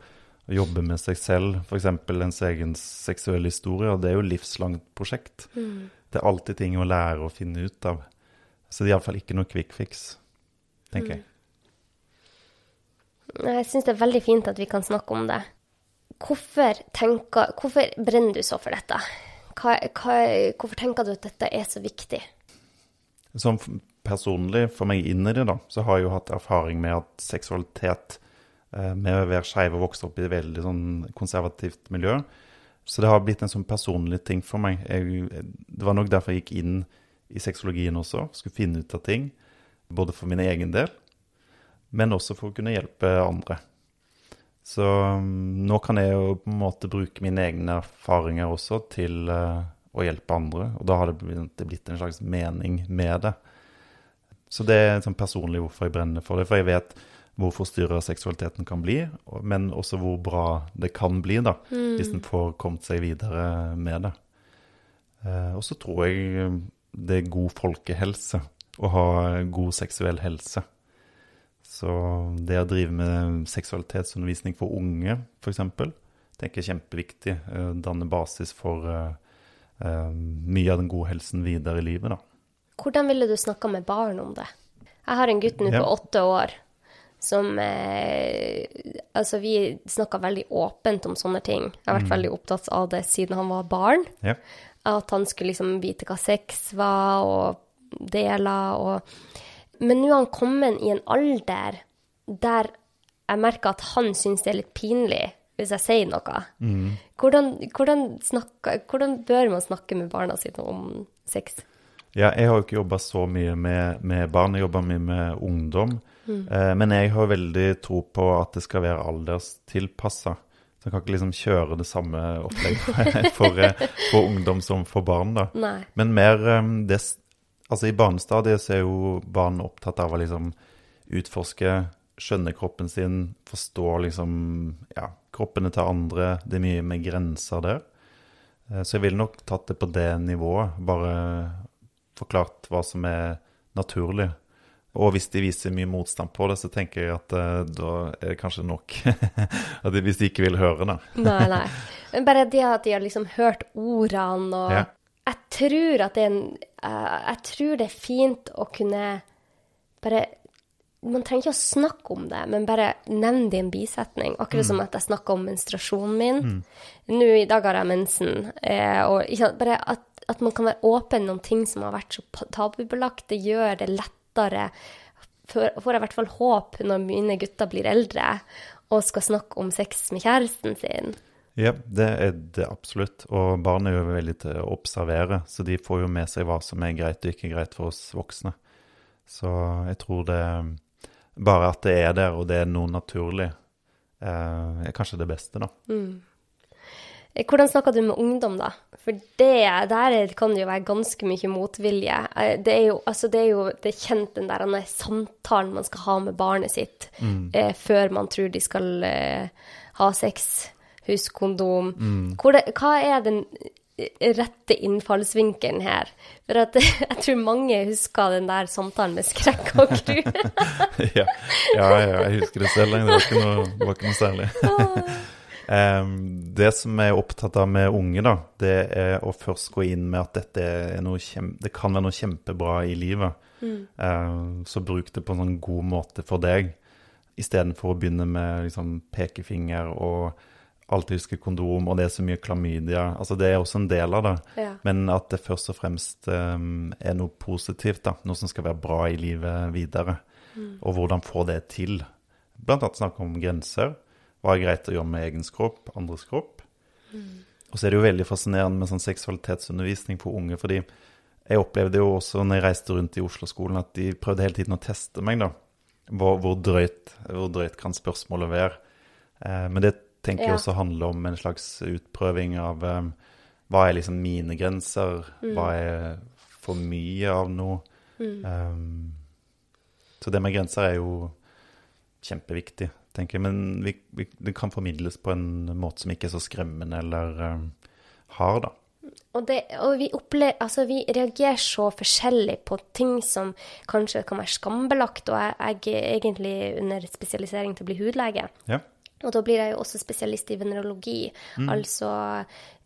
jobbe med seg selv, f.eks. ens egen seksuelle historie, og det er jo et livslangt prosjekt. Det er alltid ting å lære og finne ut av. Så det er iallfall ikke noe quick fix, tenker jeg. Jeg syns det er veldig fint at vi kan snakke om det. Hvorfor, tenker, hvorfor brenner du så for dette? Hva, hva, hvorfor tenker du at dette er så viktig? Som personlig, for meg inn i det, da, så har jeg jo hatt erfaring med at seksualitet Med å være skeiv og vokse opp i et veldig sånn konservativt miljø. Så det har blitt en sånn personlig ting for meg. Jeg, det var nok derfor jeg gikk inn i sexologien også. Skulle finne ut av ting. Både for min egen del, men også for å kunne hjelpe andre. Så um, nå kan jeg jo på en måte bruke mine egne erfaringer også til eh, å hjelpe andre. Og da har det blitt en slags mening med det. Så det er sånn personlig hvorfor jeg brenner for det. For jeg vet hvor forstyrra seksualiteten kan bli, men også hvor bra det kan bli da, hvis en får kommet seg videre med det. Eh, og så tror jeg um, det er god folkehelse å ha god seksuell helse. Så det å drive med seksualitetsundervisning for unge, f.eks., tenker jeg er kjempeviktig. eh, Danne basis for eh, eh, mye av den gode helsen videre i livet, da. Hvordan ville du snakka med barn om det? Jeg har en gutt nå på åtte år som eh, Altså, vi snakka veldig åpent om sånne ting. Jeg har vært Mm. veldig opptatt av det siden han var barn. Ja. At han skulle liksom vite hva sex var, og deler og Men nå er han kommet i en alder der jeg merker at han syns det er litt pinlig hvis jeg sier noe. Mm. Hvordan, hvordan, snakker, hvordan bør man snakke med barna sine om sex? Ja, jeg har jo ikke jobba så mye med, med barn, jeg jobber mye med ungdom. Eh, men jeg har veldig tro på at det skal være alderstilpassa. Så jeg kan ikke liksom kjøre det samme opplegget *laughs* for, eh, for ungdom som for barn, da. Nei. Men mer eh, det, Altså, i barnestadiet så er jo barn opptatt av å liksom utforske, skjønne kroppen sin, forstå liksom ja, kroppene til andre. Det er mye med grenser der. Så jeg ville nok tatt det på det nivået. Bare forklart hva som er naturlig. Og hvis de viser mye motstand på det, så tenker jeg at uh, da er det kanskje nok. *laughs* at de, hvis de ikke vil høre, da. Nei, nei. *laughs* Men bare det at de har liksom hørt ordene og Ja. Jeg tror det en uh, Jeg tror det er fint å kunne bare Man trenger ikke å snakke om det, men bare nevn det i en bisetning. Akkurat som at jeg snakker om menstruasjonen min. Nå i dag har jeg mensen. eh, og sant, bare at, at man kan være åpen om ting som har vært så tabubelagt. Det gjør det lettere får jeg i hvert fall håp når mine gutter blir eldre og skal snakke om sex med kjæresten sin. Ja, det er det absolutt. Og barn er jo veldig til å observere, så de får jo med seg hva som er greit og ikke greit for oss voksne. Så jeg tror det Bare at det er der, og det er noe naturlig, eh, er kanskje det beste, da. Eh, Hvordan snakker du med ungdom, da? For det, der er- kan det jo være ganske mye motvilje. Eh, Det er jo, altså det er jo det er kjent den der samtalen man skal ha med barnet sitt eh, før man tror de skal eh, ha sex. Husk kondom. Hvor det, hva er den rette innfallsvinkelen her. For at *laughs* jeg tror mange husker den der samtalen med skrekk og gru. *laughs* ja, ja, ja, jeg husker det selv. Det var ikke noe, var ikke noe særlig. *laughs* um, det som jeg er opptatt av med unge, da, det er å først gå inn med at dette er kjem, det kan være noe kjempebra i livet. Mm. Uh, så bruk det på en sånn god måte for deg, istedenfor å begynne med liksom, pekefinger og alltid huske kondom, og det er så mye klamydia. Altså, det er også en del av det. Ja. Men at det først og fremst um, er noe positivt, da. Noe som skal være bra i livet videre. Mm. Og hvordan få det til. Blant annet snakke om grenser. Hva er greit å gjøre med egen kropp, andres kropp. Mm. Og så er det jo veldig fascinerende med sånn seksualitetsundervisning for unge. fordi jeg opplevde jo også når jeg reiste rundt i Oslo-skolen, at de prøvde hele tiden å teste meg, da. Hvor, hvor, drøyt, hvor drøyt, kan spørsmålet være? Eh, men det tenker jeg også handler om en slags utprøving av eh, hva er liksom mine grenser, mm. hva er for mye av noe. Mm. Um, så det med grenser er jo kjempeviktig, tenker jeg. Men vi, vi, det kan formidles på en måte som ikke er så skremmende eller um, hard, da. Og, det, og vi, opplever, altså vi, reagerer så forskjellig på ting som kanskje kan være skambelagt. Og jeg, jeg er egentlig under spesialisering til å bli hudlege. Ja. Og da blir jeg jo også spesialist i venerologi, mm. altså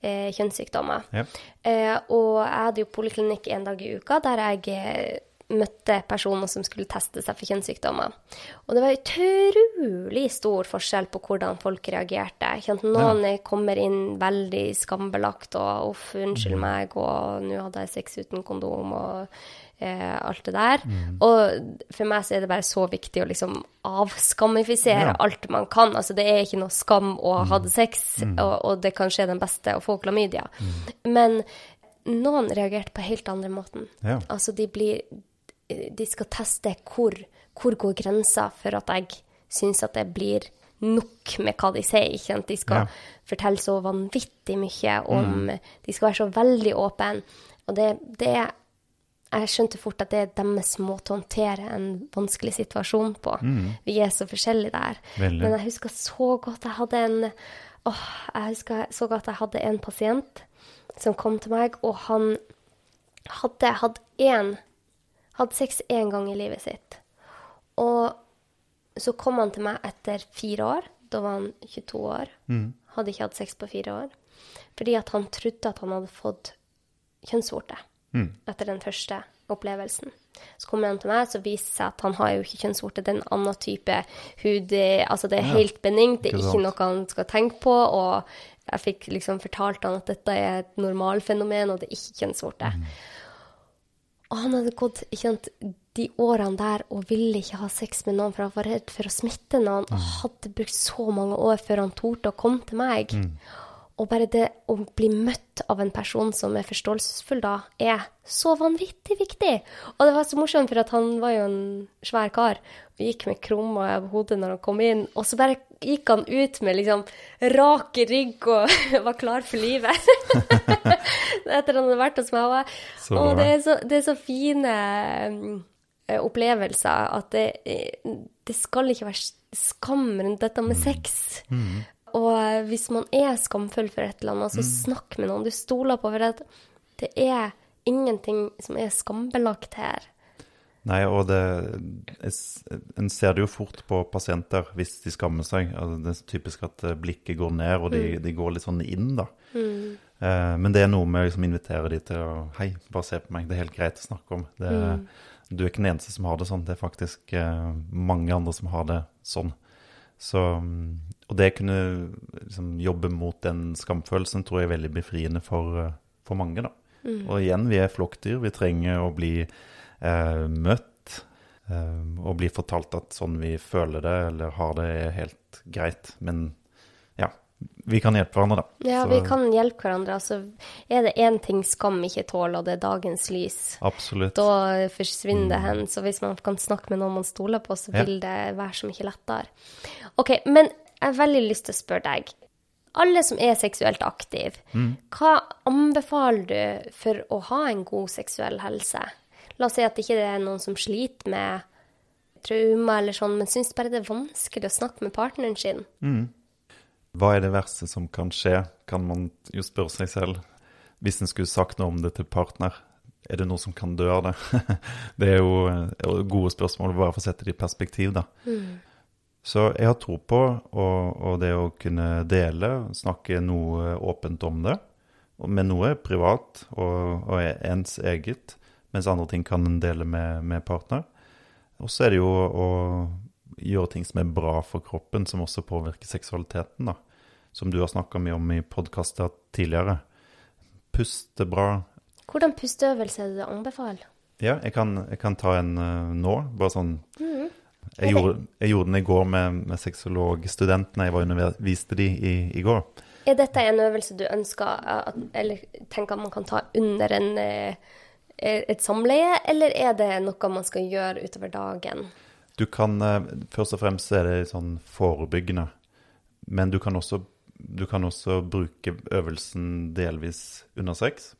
eh, kjønnssykdommer. Ja. Eh, og jeg hadde jo poliklinikk en dag i uka der jeg eh, møtte personer som skulle teste seg for kjønnssykdommer. Og det var utrolig stor forskjell på hvordan folk reagerte. Noen ja. kommer inn veldig skambelagt og 'uff, unnskyld mm. meg', og 'nå hadde jeg sex uten kondom', og eh, alt det der. Mm. Og for meg så er det bare så viktig å liksom avskamifisere ja. alt man kan. Altså det er ikke noe skam å ha hatt sex, mm. og, og, det kan skje den beste å få klamydia. Mm. Men noen reagerte på helt andre måten. Ja. Altså de blir De skal teste hvor, hvor går grensa for at jeg syns at det blir nok med hva de sier. Ikke sant? De skal ja. fortelle så vanvittig mye om mm. De skal være så veldig åpne. Og det, det, jeg skjønte fort at det er deres måte å håndtere en vanskelig situasjon på. Mm. Vi er så forskjellige der. Veldig. Men jeg husker så godt jeg hadde en åh, jeg husker så godt jeg hadde en pasient som kom til meg, og han hadde hatt én Hadde sex én gang i livet sitt. Og så kom han til meg etter fire år. Da var han 22 år. Mm. Hadde ikke hatt sex på fire år. Fordi at han trodde at han hadde fått kjønnsvorte mm. etter den første opplevelsen. Så kommer han til meg, så viser det seg at han har jo ikke kjønnsvorte. Det er en annen type hud. Altså det er helt benignt, det er ikke noe han skal tenke på. Og jeg fikk liksom fortalt han at dette er et normalfenomen, og det er ikke kjønnsvorte. Mm. Og han hadde gått kjent, de årene der og ville ikke ha sex med noen, for han var redd for å smitte noen, og mm. hadde brukt så mange år før han torde å komme til meg. Mm. Og bare det å bli møtt av en person som er forståelsesfull da, er så vanvittig viktig. Og det var så morsomt, for at han var jo en svær kar og gikk med krumma over hodet når han kom inn. Og så bare gikk han ut med liksom rak rygg og *laughs* var klar for livet. *laughs* Etter han hadde vært hos meg. Og det er så, det er så fine um, opplevelser at det, det, skal ikke være skam rundt dette med sex. Mm. Og hvis man er skamfull for et eller annet, så mm. snakk med noen du stoler på. For det er ingenting som er skambelagt her. Nei, og det, en ser det jo fort på pasienter hvis de skammer seg. Altså, det er typisk at eh, blikket går ned, og de, mm. de går litt sånn inn, da. Mm. Eh, men det er noe med å liksom invitere de til å Hei, bare se på meg. Det er helt greit å snakke om. Det, mm. Du er ikke den eneste som har det sånn. Det er faktisk eh, mange andre som har det sånn. Så, og det kunne liksom, jobbe mot den skamfølelsen tror jeg er veldig befriende for, for mange. da. Mm. Og igjen, vi er flokkdyr. Vi trenger å bli eh, møtt eh, og bli fortalt at sånn vi føler det eller har det, er helt greit. Men vi kan hjelpe hverandre, da. Ja, så. vi kan hjelpe hverandre. Altså, er det én ting skam ikke tåler, og det er dagens lys, Absolutt. da forsvinner det hen. Så hvis man kan snakke med noen man stoler på, så vil ja. det være så mye lettere. OK, men jeg har veldig lyst til å spørre deg. Alle som er seksuelt aktive, mm. hva anbefaler du for å ha en god seksuell helse? La oss si at det ikke er noen som sliter med traumer eller sånn, men syns bare det er vanskelig å snakke med partneren sin. Mm. Hva er det verste som kan skje, kan man jo spørre seg selv. hvis en skulle sagt noe om det til partner, er det noe som kan dø av det? *laughs* det er jo eh, gode spørsmål, bare for å sette det i perspektiv, da. Mm. Så jeg har tro på og, og det å kunne dele, snakke noe åpent om det. Men noe er privat og, og er ens eget, mens andre ting kan en dele med, med partner. Og så er det jo å gjøre ting som er bra for kroppen, som også påvirker seksualiteten, da. Som du har snakka mye om i podkaster tidligere. Puste bra. Hvordan pusteøvelse er det du anbefaler? Ja, jeg kan, jeg kan ta en uh, nå, bare sånn jeg, gjorde, jeg gjorde, den i går med, med sexologstudentene. Jeg var underviste de i, i går. Er dette en øvelse du ønsker at, eller tenker man kan ta under en, eh, et samleie, eller er det noe man skal gjøre utover dagen? Du kan, eh, Først og fremst er det sånn forebyggende. Men du kan også, du kan også bruke øvelsen delvis under sex.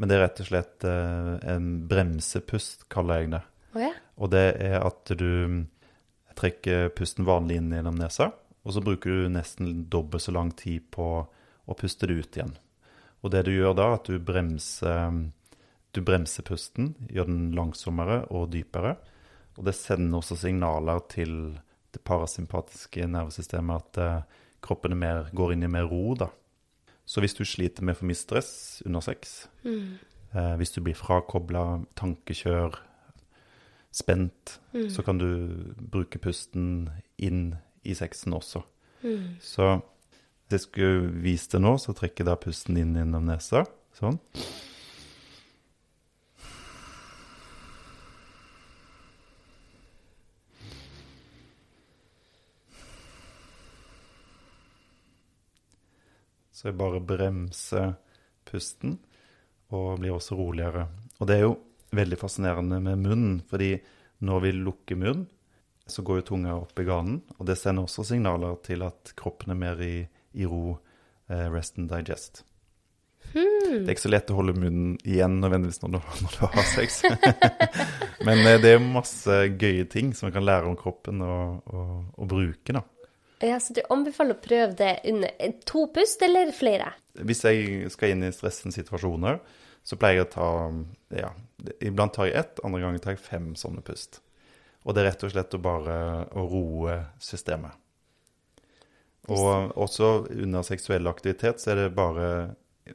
Men det er rett og slett eh, en bremsepust, kaller jeg det. Oh, ja. Og det er at du trekker pusten vanlig inn gjennom nesa, og så bruker du nesten dobbelt så lang tid på å puste det ut igjen. Og det du gjør da, at du bremser, du bremser pusten, gjør den langsommere og dypere. Og det sender også signaler til det parasympatiske nervesystemet at uh, kroppen mer, går inn i mer ro. da. Så hvis du sliter med for mye stress under sex, mm. eh, hvis du blir frakobla, tankekjør, spent, mm. så kan du bruke pusten inn i sexen også. Mm. Så hvis jeg skulle vist det nå, så trekker jeg da pusten inn gjennom nesa. Sånn. Så jeg bare bremser pusten og blir også roligere. Og det er jo veldig fascinerende med munnen, fordi når vi lukker munnen, så går jo tunga opp i ganen, og det sender også signaler til at kroppen er mer i, i ro, eh, rest and digest. Hmm. Det er ikke så lett å holde munnen igjen nødvendigvis når du, når du har sex. *laughs* Men eh, det er masse gøye ting som man kan lære om kroppen og, og, og bruke, da. Ja, Så du anbefaler å prøve det under to pust, eller flere? Hvis jeg skal inn i stressende situasjoner, så pleier jeg å ta ja, Iblant tar jeg ett, andre ganger tar jeg fem sånne pust. Og det er rett og slett å bare å roe systemet. Og også under seksuell aktivitet så er det bare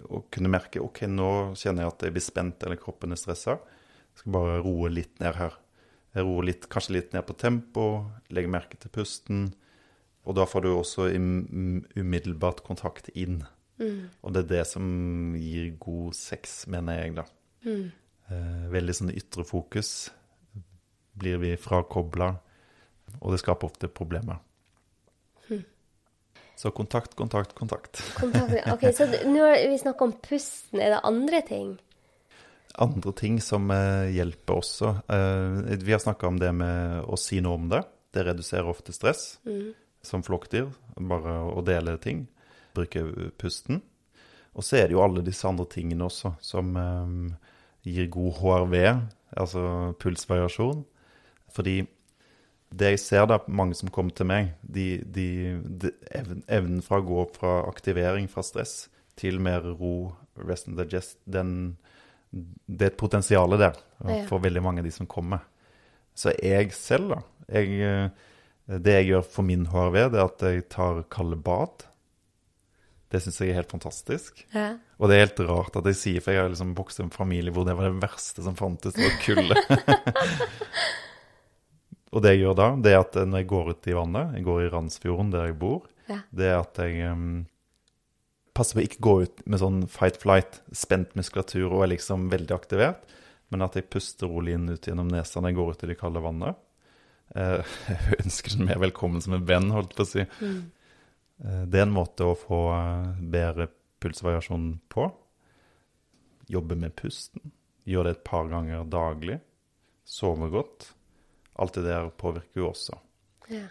å kunne merke OK, nå kjenner jeg at jeg blir spent eller kroppen er stressa. Jeg skal bare roe litt ned her. Jeg roer litt, kanskje litt ned på tempo, legger merke til pusten. Og da får du også umiddelbart kontakt inn. Mm. Og det er det som gir god sex, mener jeg, da. Mm. Eh, veldig sånn ytre fokus. Blir vi frakobla, og det skaper ofte problemer. Mm. Så kontakt, kontakt, kontakt. kontakt. Ok, Så nå har vi snakka om pusten. Er det andre ting? Andre ting som eh, hjelper også. Eh, vi har snakka om det med å si noe om det. Det reduserer ofte stress. Mm. Som flokkdyr. Bare å dele ting bruke pusten. Og så er det jo alle disse andre tingene også, som um, gir god HRV, altså pulsvariasjon. Fordi det jeg ser da, mange som kommer til meg, de, de, de evnen fra å gå fra aktivering, fra stress, til mer ro, rest and digest, den, det er et potensial der for veldig mange av de som kommer. Så jeg selv, da jeg, eh, Det jeg gjør for min HRV, det er at jeg tar kalde bad. Det syns jeg er helt fantastisk. Ja. Og det er helt rart at jeg sier, for jeg har liksom vokst i en familie hvor det var det verste som fantes, det var kulde. *laughs* og det jeg gjør da, det er at når jeg går ut i vannet, jeg går i Randsfjorden der jeg bor, ja. det er at jeg um, passer på å ikke gå ut med sånn fight-flight, spent muskulatur og er liksom veldig aktivert, men at jeg puster rolig inn ut gjennom nesa når jeg går ut i det kalde vannet. Uh, *laughs* jeg ønsker den mer velkommen som en venn, holdt på å si. Mm. Eh, det er en måte å få eh, bedre pulsvariasjon på. Jobbe med pusten. Gjøre det et par ganger daglig. Sove godt. Alt det der påvirker jo også. Ja.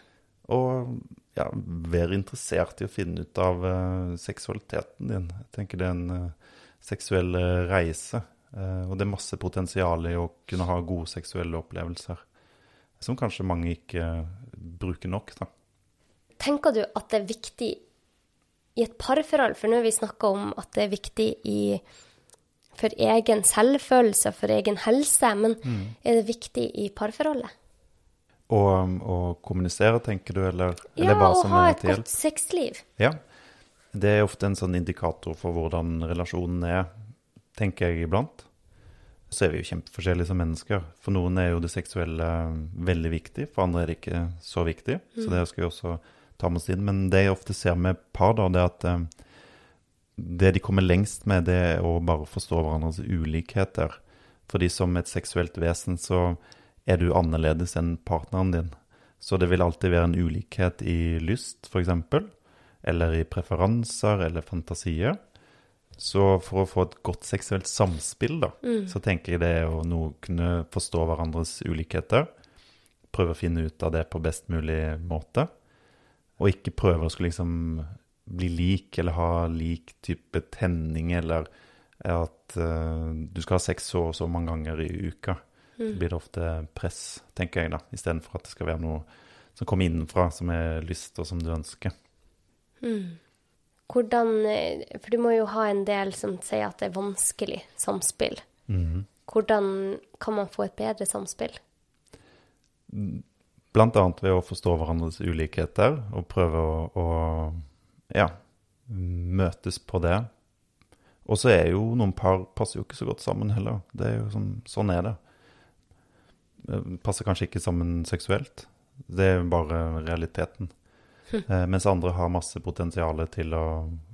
Og ja, være interessert i å finne ut av uh, seksualiteten din. Jeg tenker det er en uh, seksuell reise. Uh, og det er masse potensial i å kunne ha gode seksuelle opplevelser. Som kanskje mange ikke bruker nok, da. Tenker du at det er viktig i et parforhold, for nå har vi snakka om at det er viktig i for egen selvfølelse for egen helse, men er det viktig i parforholdet? Og, og kommunisere, tenker du, eller, Ja, eller hva å som ha er et til hjelp? godt sexliv. Ja. Det er ofte en sånn indikator for hvordan relasjonen er, tenker jeg iblant. Så er vi jo kjempeforskjellige som mennesker. For noen er jo det seksuelle veldig viktig, for andre er det ikke så viktig. Så det skal vi også ta med oss inn. Men det jeg ofte ser med par, da, det er at eh, det de kommer lengst med, det er å bare forstå hverandres ulikheter. Fordi som et seksuelt vesen så er du annerledes enn partneren din. Så det vil alltid være en ulikhet i lyst, f.eks., eller i preferanser eller fantasier. Så for å få et godt seksuelt samspill, da, så tenker jeg det er å nå kunne forstå hverandres ulikheter. Prøve å finne ut av det på best mulig måte. Og ikke prøve å skulle liksom bli lik eller ha lik type tenning, eller at uh, du skal ha sex så og så mange ganger i uka. Så blir det ofte press, tenker jeg, da, istedenfor at det skal være noe som kommer innenfra, som er lyst, og som du ønsker. Hvordan eh, For du må jo ha en del som sier at det er vanskelig samspill. Hvordan kan man få et bedre samspill? Blant annet ved å forstå hverandres ulikheter og prøve å, å ja, møtes på det. Og så er jo noen par passer jo ikke så godt sammen heller. Det er jo sånn, sånn er det. Eh, Passer kanskje ikke sammen seksuelt. Det er jo bare realiteten. *laughs* Eh, mens andre har masse potensial til å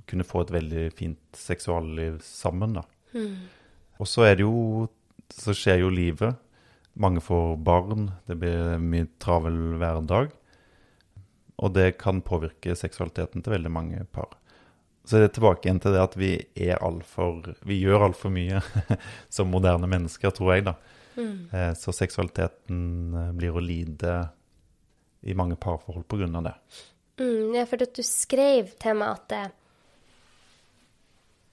kunne få et veldig fint seksualliv sammen. da. Og så er det jo Så skjer jo livet. Mange får barn, det blir mye travel hverdag. Og det kan påvirke seksualiteten til veldig mange par. Så er det tilbake igjen til det at vi er altfor Vi gjør altfor mye *laughs* som moderne mennesker, tror jeg, da. Mm. Så seksualiteten eh, blir å lide i mange parforhold på grunn av det. Mm, ja, for at du skrev til meg at eh,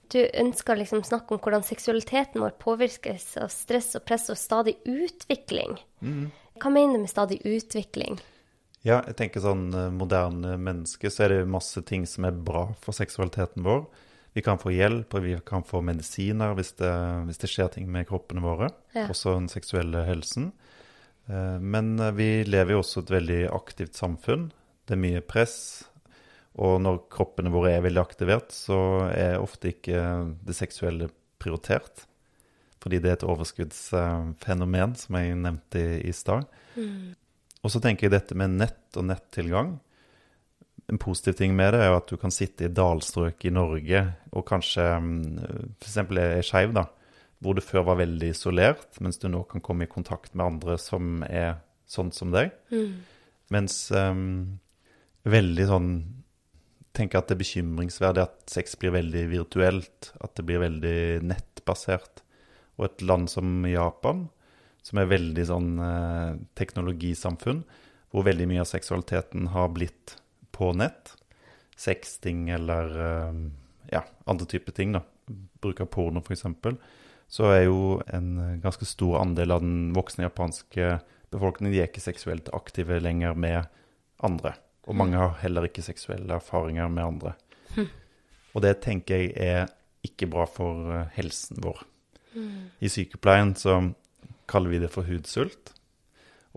du ønsker liksom snakke om hvordan seksualiteten vår påvirkes av stress og press og stadig utvikling. Hva mener du med stadig utvikling? Ja, jeg tenker sånn eh, moderne menneske, så er det masse ting som er bra for seksualiteten vår. Vi kan få hjelp, og vi kan få medisiner hvis det, hvis det skjer ting med kroppene våre. Ja. Også den seksuelle helsen. Eh, Men eh, vi lever jo også et veldig aktivt samfunn. Det er mye press. Og når kroppene våre er veldig aktivert, så er ofte ikke det seksuelle prioritert. Fordi det er et overskuddsfenomen, som jeg nevnte i, i stad. Og så tenker jeg dette med nett og nettilgang. En positiv ting med det er jo at du kan sitte i dalstrøk i Norge og kanskje f.eks. er skeiv, da. Hvor du før var veldig isolert, mens du nå kan komme i kontakt med andre som er sånn som deg. Mens um, veldig sånn Tenker at det er bekymringsverdig at sex blir veldig virtuelt. At det blir veldig nettbasert. Og et land som Japan, som er veldig sånn eh, teknologisamfunn, hvor veldig mye av seksualiteten har blitt på nett. Sexting eller eh, ja, andre typer ting, da. Bruk av porno, f.eks. Så er jo en ganske stor andel av den voksne japanske befolkningen de er ikke seksuelt aktive lenger med andre. Og mange har heller ikke seksuelle erfaringer med andre. Og det tenker jeg er ikke bra for eh, helsen vår. I sykepleien så kaller vi det for hudsult.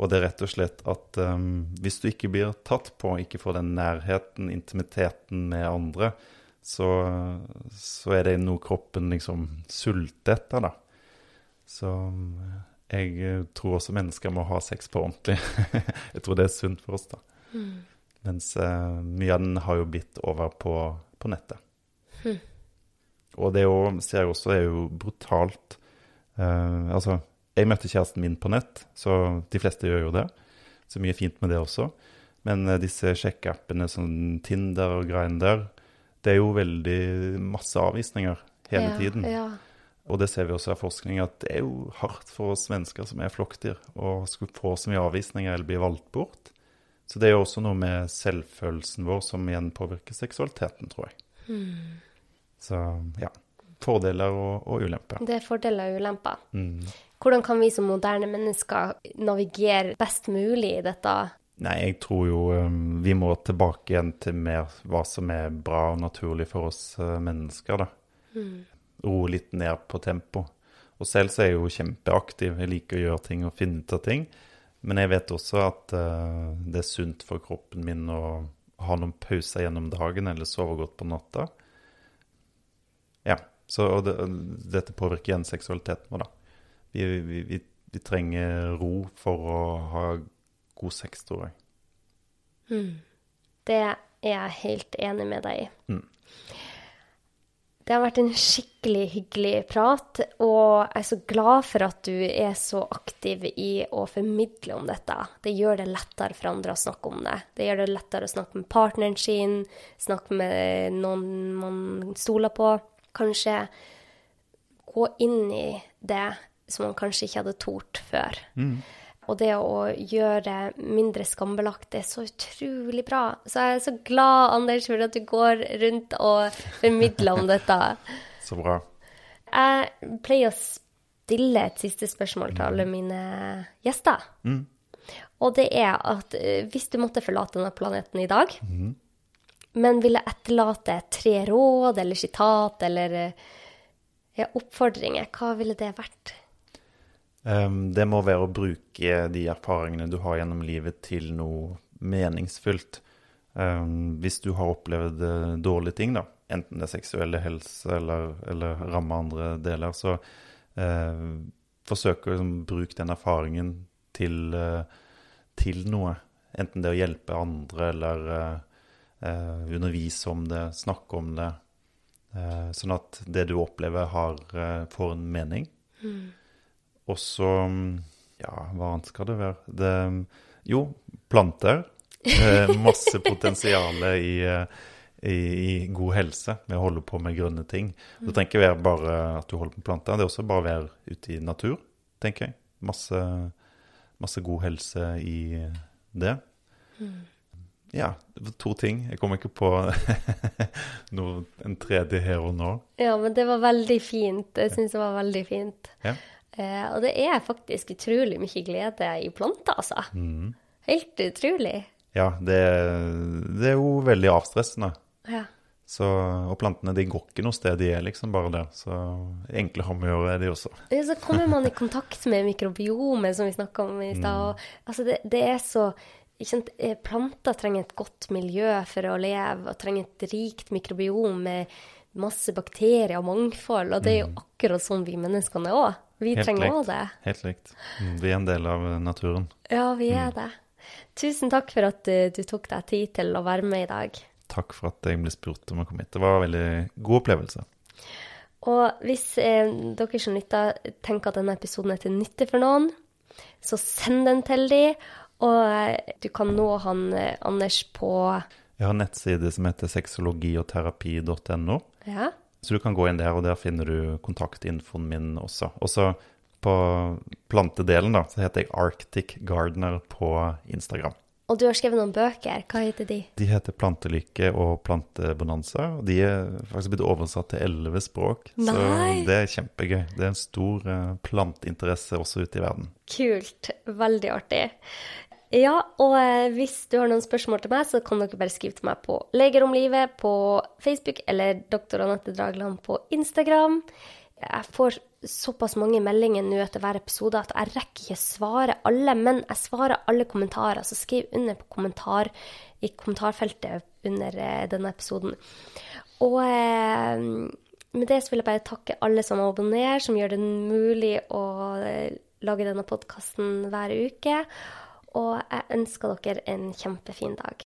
Og det er rett og slett at um, hvis du ikke blir tatt på, ikke får den nærheten, intimiteten med andre, så, så er det noe kroppen liksom sulter etter, da. Så jeg eh, tror også mennesker må ha sex på ordentlig. *laughs* jeg tror det er sunt for oss, da. Mens eh, mye av den har jo blitt over på, på nettet. Og det jo, ser jeg også er jo brutalt. Eh, altså, jeg møtte kjæresten min på nett, så de fleste gjør jo det. Så mye fint med det også. Men eh, disse sjekkeappene som Tinder og Grindr, det er jo veldig masse avvisninger hele ja, tiden. Ja. Og det ser vi også av forskning, at det er jo hardt for oss mennesker som er flokkdyr, å skulle få så mye avvisninger eller bli valgt bort. Så det er jo også noe med selvfølelsen vår som igjen påvirker seksualiteten, tror jeg. Så ja. Fordeler og, og ulemper. Det er fordeler og ulemper. Mm. Hvordan kan vi som moderne mennesker navigere best mulig i dette? Nei, jeg tror jo um, vi må tilbake igjen til mer hva som er bra og naturlig for oss uh, mennesker, da. roe litt ned på tempo. Og selv så er jeg jo kjempeaktiv. Jeg liker å gjøre ting og finne ut av ting. Men jeg vet også at uh, det er sunt for kroppen min å ha noen pauser gjennom dagen eller sove godt på natta. Ja, så det, dette påvirker igjen seksualiteten vår, da. Vi, vi, vi, vi, trenger ro for å ha god sex, tror jeg. Mm. Det er jeg helt enig med deg i. Mm. Det har vært en skikkelig hyggelig prat, og jeg er så glad for at du er så aktiv i å formidle om dette. Det gjør det lettere for andre å snakke om det. Det gjør det lettere å snakke med partneren sin, snakke med noen man stoler på. Kanskje gå inn i det som man kanskje ikke hadde tort før. Mm. Og det å gjøre mindre skambelagt det er så utrolig bra. Så jeg er så glad, Anders, for at du går rundt og formidler om dette. *laughs* Så bra. Jeg pleier å stille et siste spørsmål til alle mine gjester. Mm. Og det er at eh, hvis du måtte forlate denne planeten i dag, mm. men ville etterlate tre råd eller sitat eller eh, ja, oppfordringer, hva ville det vært? Um, det må være å bruke de erfaringene du har gjennom livet, til noe meningsfullt. Um, hvis du har opplevd uh, dårlige ting, da, enten det er seksuelle helse eller, eller rammer andre deler, så eh, forsøk å liksom, bruke den erfaringen til, uh, til, noe. Enten det å hjelpe andre eller undervise om det, snakke om det. sånn at det du opplever, har, får en mening. Mm. Og så Ja, hva annet skal det være? Det, jo, planter. Eh, masse potensial i, i, i, god helse med å holde på med grønne ting. Så trenger ikke være bare at du holder på med planter, det er også bare å være ute i natur, tenker jeg. Masse, masse god helse i det. Mm. Ja, to ting. Jeg kom ikke på *laughs* noe, en tredje her og nå. Ja, men det var veldig fint. Jeg syns det var veldig fint. Ja. Eh, og det er faktisk utrolig mye glede i planter, altså. Mm. Helt utrolig. Ja, det, det, er jo veldig avstressende. Ja. Så, og plantene de går ikke noe sted, de er liksom bare der. Så enkle har med å gjøre, de også. Ja, Så kommer man i kontakt med mikrobiomet, som vi snakka om i stad. Mm. Altså det, det, er så eh, Planter trenger et godt miljø for å leve, og trenger et rikt mikrobiom med masse bakterier og mangfold. Og det er jo mm. akkurat sånn vi menneskene er òg. Vi Helt trenger òg det. Helt likt. Mm, vi er en del av naturen. Ja, vi er mm. det. Tusen takk for at du, du, tok deg tid til å være med i dag. Takk for at jeg ble spurt om å komme hit. Det var en veldig god opplevelse. Og hvis eh, dere som lytter, tenker at denne episoden er til nytte for noen, så send den til dem. Og eh, du kan nå han eh, Anders på Jeg har en nettside som heter sexologiogterapi.no. Ja. Så du kan gå inn der, og der finner du kontaktinfoen min også. Og så på plantedelen da, så heter jeg Arctic Gardener på Instagram. Og du har skrevet noen bøker. Hva heter de? De heter Plantelykke og Plantebonanza. Og de er faktisk blitt oversatt til elleve språk. Nei. Så det er kjempegøy. Det er en stor uh, planteinteresse også ute i verden. Kult. Veldig artig. Ja, og eh, hvis du har noen spørsmål til meg, så kan dere bare skrive til meg på Leger om livet på Facebook eller Dr. Anette Dragland på Instagram. Jeg får såpass mange meldinger nå etter hver episode at jeg rekker ikke svare alle, men jeg svarer alle kommentarer, så skriv under på kommentar i kommentarfeltet under eh, denne episoden. Og eh, med det så vil jeg bare takke alle som abonnerer, som gjør det mulig å lage denne podkasten hver uke og jeg ønsker dere en kjempefin dag.